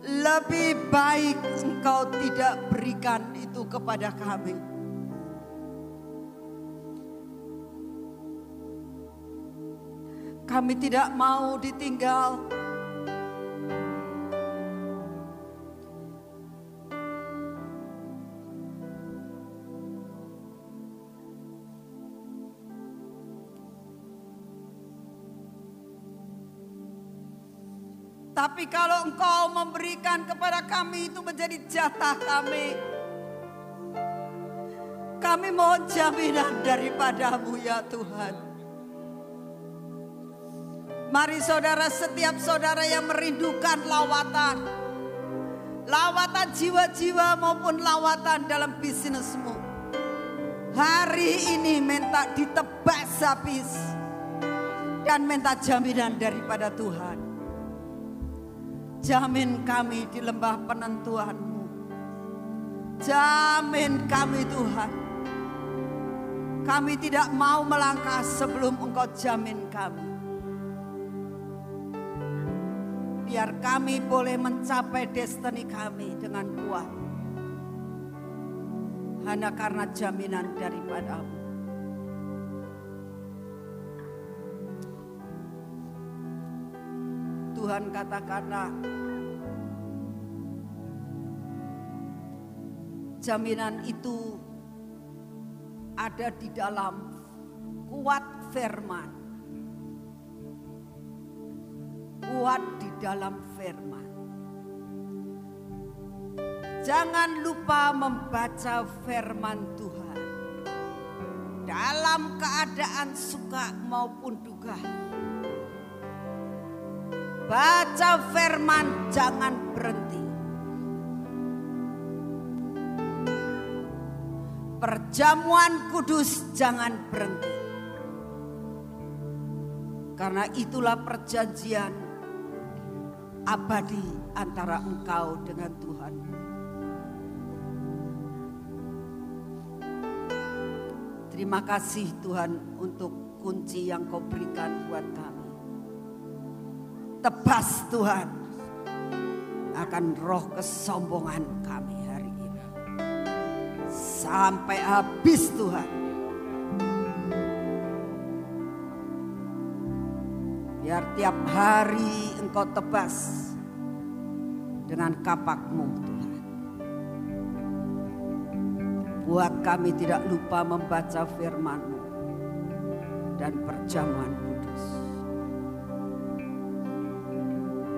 Lebih baik engkau tidak berikan itu kepada kami. Kami tidak mau ditinggal. Kepada kami itu menjadi jatah kami. Kami mohon jaminan daripadamu ya Tuhan. Mari saudara setiap saudara yang merindukan lawatan. Lawatan jiwa-jiwa maupun lawatan dalam bisnismu. Hari ini minta ditebas habis. Dan minta jaminan daripada Tuhan. Jamin kami di lembah penentuanmu. Jamin kami Tuhan. Kami tidak mau melangkah sebelum engkau jamin kami. Biar kami boleh mencapai destiny kami dengan kuat. Hanya karena jaminan daripadamu. Tuhan katakanlah jaminan itu ada di dalam kuat firman. Kuat di dalam firman. Jangan lupa membaca firman Tuhan. Dalam keadaan suka maupun duka. Baca firman jangan berhenti. Perjamuan kudus jangan berhenti. Karena itulah perjanjian abadi antara engkau dengan Tuhan. Terima kasih Tuhan untuk kunci yang kau berikan buat kami. Tebas Tuhan akan roh kesombongan kami hari ini. Sampai habis Tuhan. Biar tiap hari engkau tebas dengan kapakmu Tuhan. Buat kami tidak lupa membaca firman-Mu dan perjamuan kudus.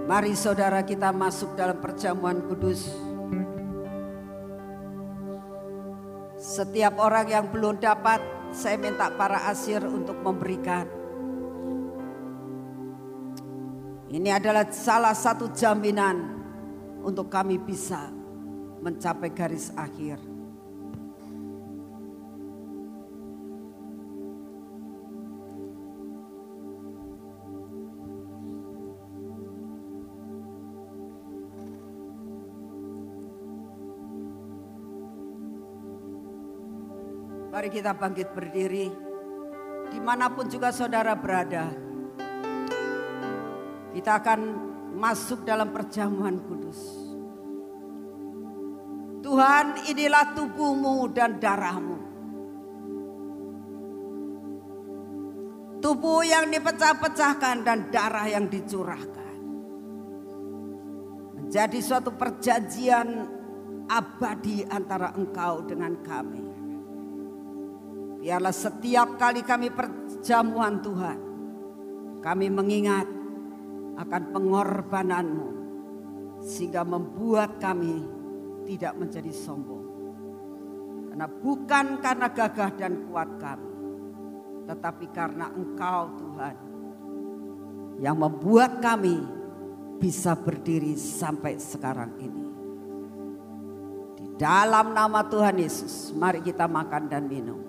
Mari saudara kita masuk dalam perjamuan kudus. Setiap orang yang belum dapat, saya minta para asir untuk memberikan. Ini adalah salah satu jaminan untuk kami bisa mencapai garis akhir. Mari kita bangkit berdiri. Di mana pun juga saudara berada. Kita akan masuk dalam perjamuan kudus. Tuhan inilah tubuhmu dan darahmu. Tubuh yang dipecah-pecahkan dan darah yang dicurahkan. Menjadi suatu perjanjian abadi antara engkau dengan kami. Biarlah setiap kali kami perjamuan Tuhan, kami mengingat akan pengorbananmu sehingga membuat kami tidak menjadi sombong. Karena bukan karena gagah dan kuat kami, tetapi karena Engkau Tuhan yang membuat kami bisa berdiri sampai sekarang ini. Di dalam nama Tuhan Yesus, mari kita makan dan minum.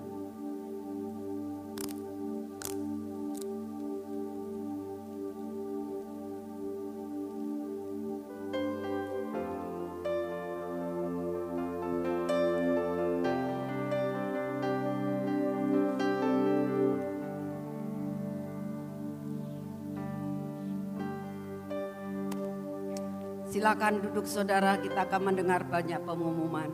Silakan duduk saudara, kita akan mendengar banyak pengumuman.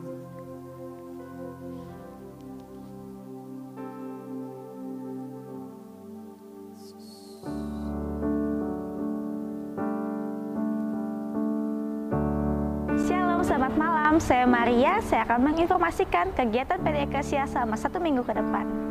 Selamat malam. Saya Maria. Saya akan menginformasikan kegiatan PD Eklesia selama satu minggu ke depan.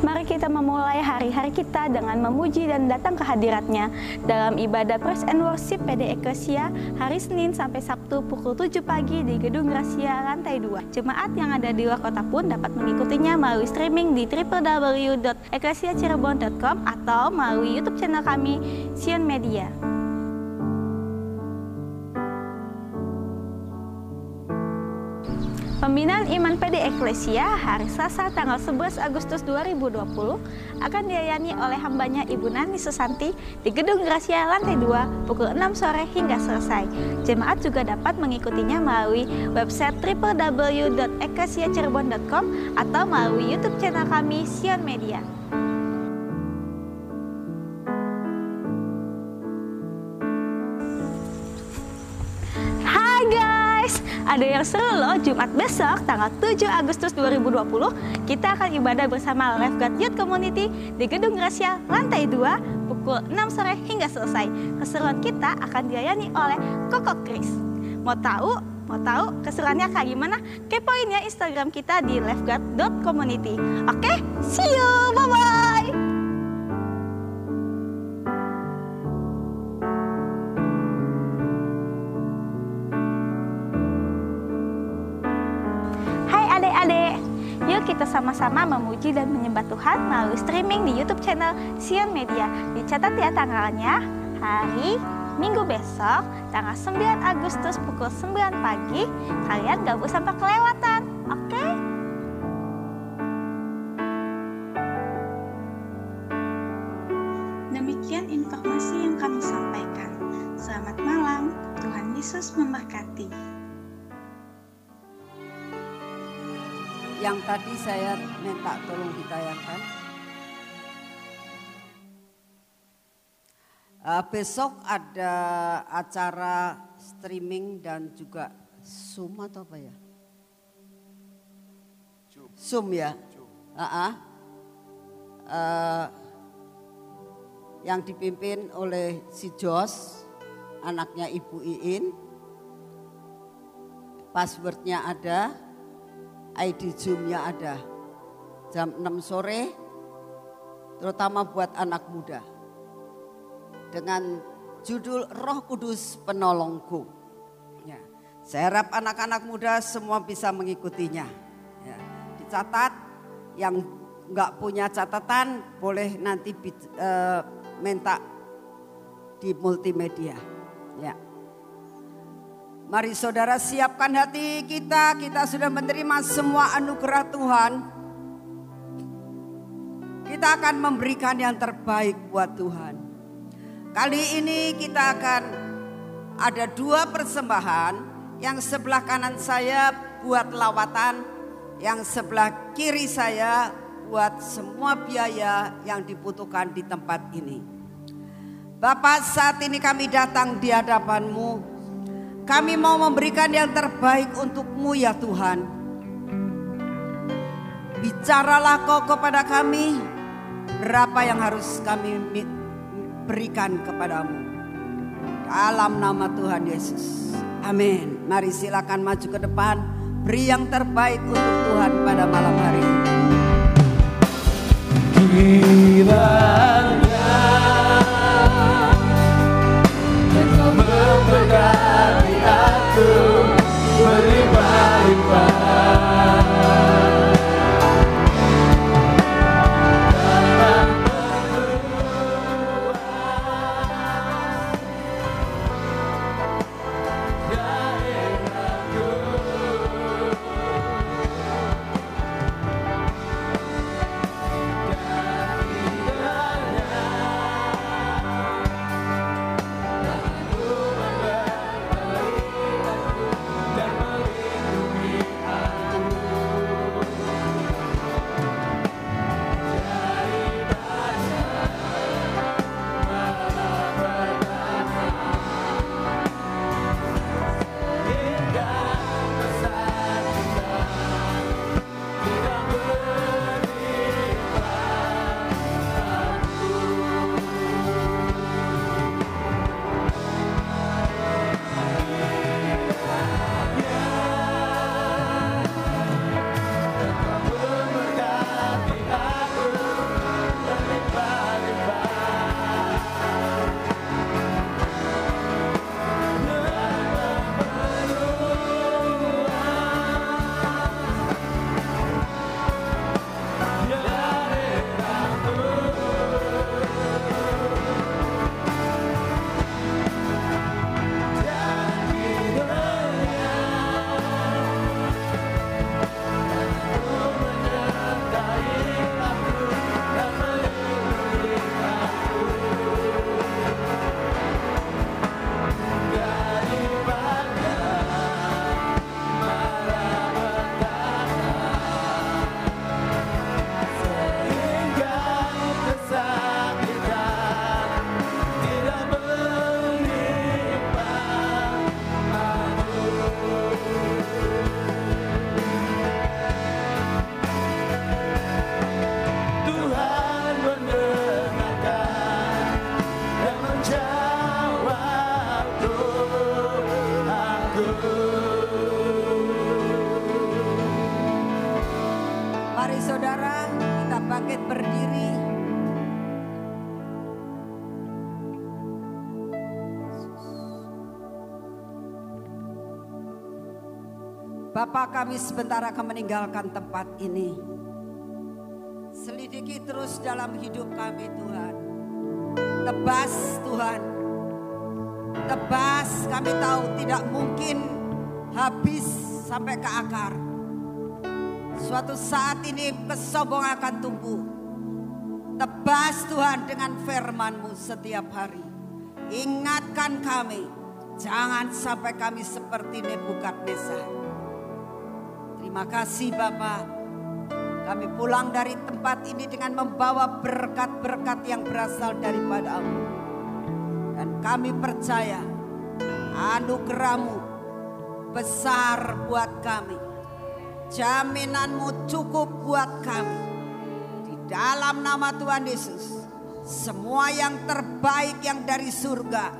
Mari kita memulai hari-hari kita dengan memuji dan datang ke hadiratnya dalam ibadah Praise and Worship PD Eklesia hari Senin sampai Sabtu pukul 7 pagi di Gedung Gracia lantai 2. Jemaat yang ada di luar kota pun dapat mengikutinya melalui streaming di www.eklesiacirebon.com atau melalui YouTube channel kami Sion Media. Pembinaan Iman PD Eklesia hari Selasa tanggal 11 Agustus 2020 akan dilayani oleh hambanya Ibu Nani Susanti di Gedung Gracia lantai 2 pukul 6 sore hingga selesai. Jemaat juga dapat mengikutinya melalui website www.eklesiacirebon.com atau melalui YouTube channel kami Sion Media. Ada yang seru loh Jumat besok tanggal 7 Agustus 2020 kita akan ibadah bersama Lifeguard Youth Community di Gedung Gracia lantai 2 pukul 6 sore hingga selesai. Keseruan kita akan dilayani oleh Koko Chris. Mau tahu? Mau tahu keseruannya kayak gimana? Kepoin ya Instagram kita di lifeguard.community. Oke, see you. Bye-bye. Kita sama-sama memuji dan menyembah Tuhan melalui streaming di YouTube channel Sion Media. Dicatat ya tanggalnya, hari Minggu besok, tanggal 9 Agustus pukul 9 pagi, kalian gak usah sampai kelewatan, oke? Demikian Yang tadi saya minta tolong ditayangkan. Eh, besok ada acara streaming dan juga Zoom atau apa ya? Zoom ya. Ah-ah. Eh, yang dipimpin oleh si Jos, anaknya Ibu Iin. Passwordnya ada, ID Zoom-nya ada. Jam 6 sore, terutama buat anak muda. Dengan judul Roh Kudus Penolongku. Ya. Saya harap anak-anak muda semua bisa mengikutinya. Ya. Dicatat, yang nggak punya catatan boleh nanti eh, minta di multimedia. Ya. Mari saudara siapkan hati kita, kita sudah menerima semua anugerah Tuhan. Kita akan memberikan yang terbaik buat Tuhan. Kali ini kita akan ada dua persembahan. Yang sebelah kanan saya buat lawatan, yang sebelah kiri saya buat semua biaya yang dibutuhkan di tempat ini. Bapak saat ini kami datang di hadapanmu. Kami mau memberikan yang terbaik untukmu ya Tuhan. Bicaralah kau kepada kami berapa yang harus kami mi- berikan kepadamu. Dalam nama Tuhan Yesus. Amin. Mari silakan maju ke depan. Beri yang terbaik untuk Tuhan pada malam hari ini. Kiranya aku Bapak kami sebentar akan meninggalkan tempat ini. Selidiki terus dalam hidup kami Tuhan. Tebas Tuhan. Tebas kami tahu tidak mungkin habis sampai ke akar. Suatu saat ini kesombongan akan tumbuh. Tebas Tuhan dengan firman-Mu setiap hari. Ingatkan kami, jangan sampai kami seperti Nebukadnezar. Terima kasih Bapak. Kami pulang dari tempat ini dengan membawa berkat-berkat yang berasal daripada-Mu. Dan kami percaya anugerahmu besar buat kami. Jaminanmu cukup buat kami. Di dalam nama Tuhan Yesus. Semua yang terbaik yang dari surga.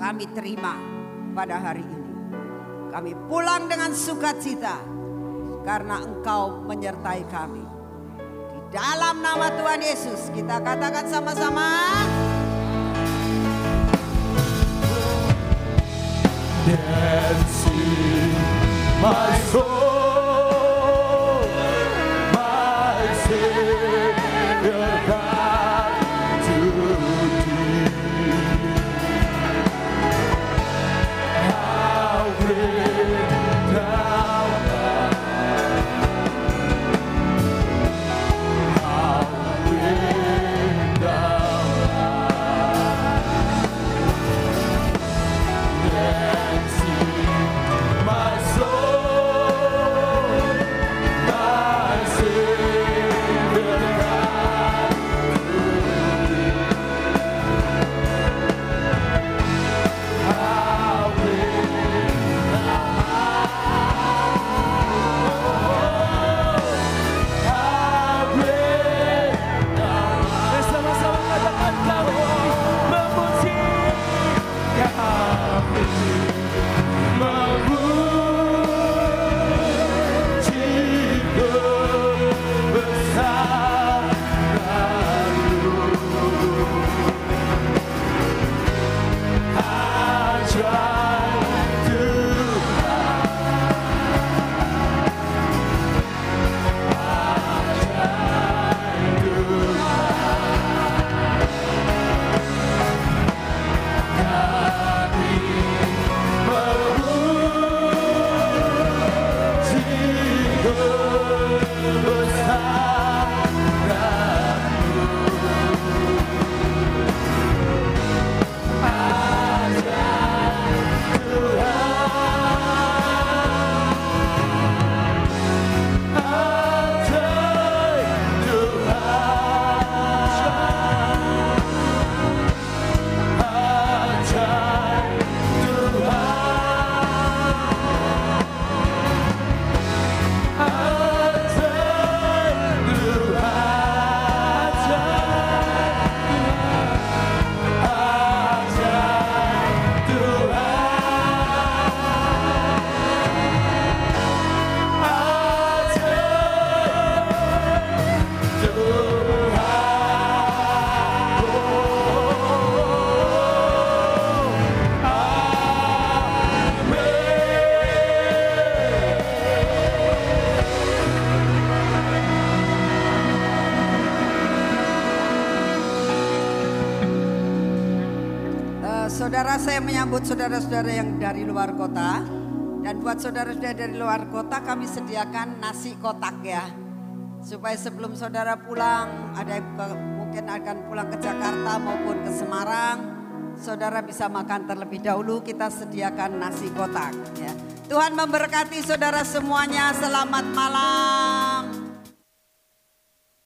Kami terima pada hari ini. Kami pulang dengan sukacita. Karena engkau menyertai kami. Di dalam nama Tuhan Yesus kita katakan sama-sama. dancing my soul, saudara saya menyambut saudara-saudara yang dari luar kota. Dan buat saudara-saudara dari luar kota kami sediakan nasi kotak ya. Supaya sebelum saudara pulang, ada mungkin akan pulang ke Jakarta maupun ke Semarang. Saudara bisa makan terlebih dahulu, kita sediakan nasi kotak ya. Tuhan memberkati saudara semuanya, selamat malam.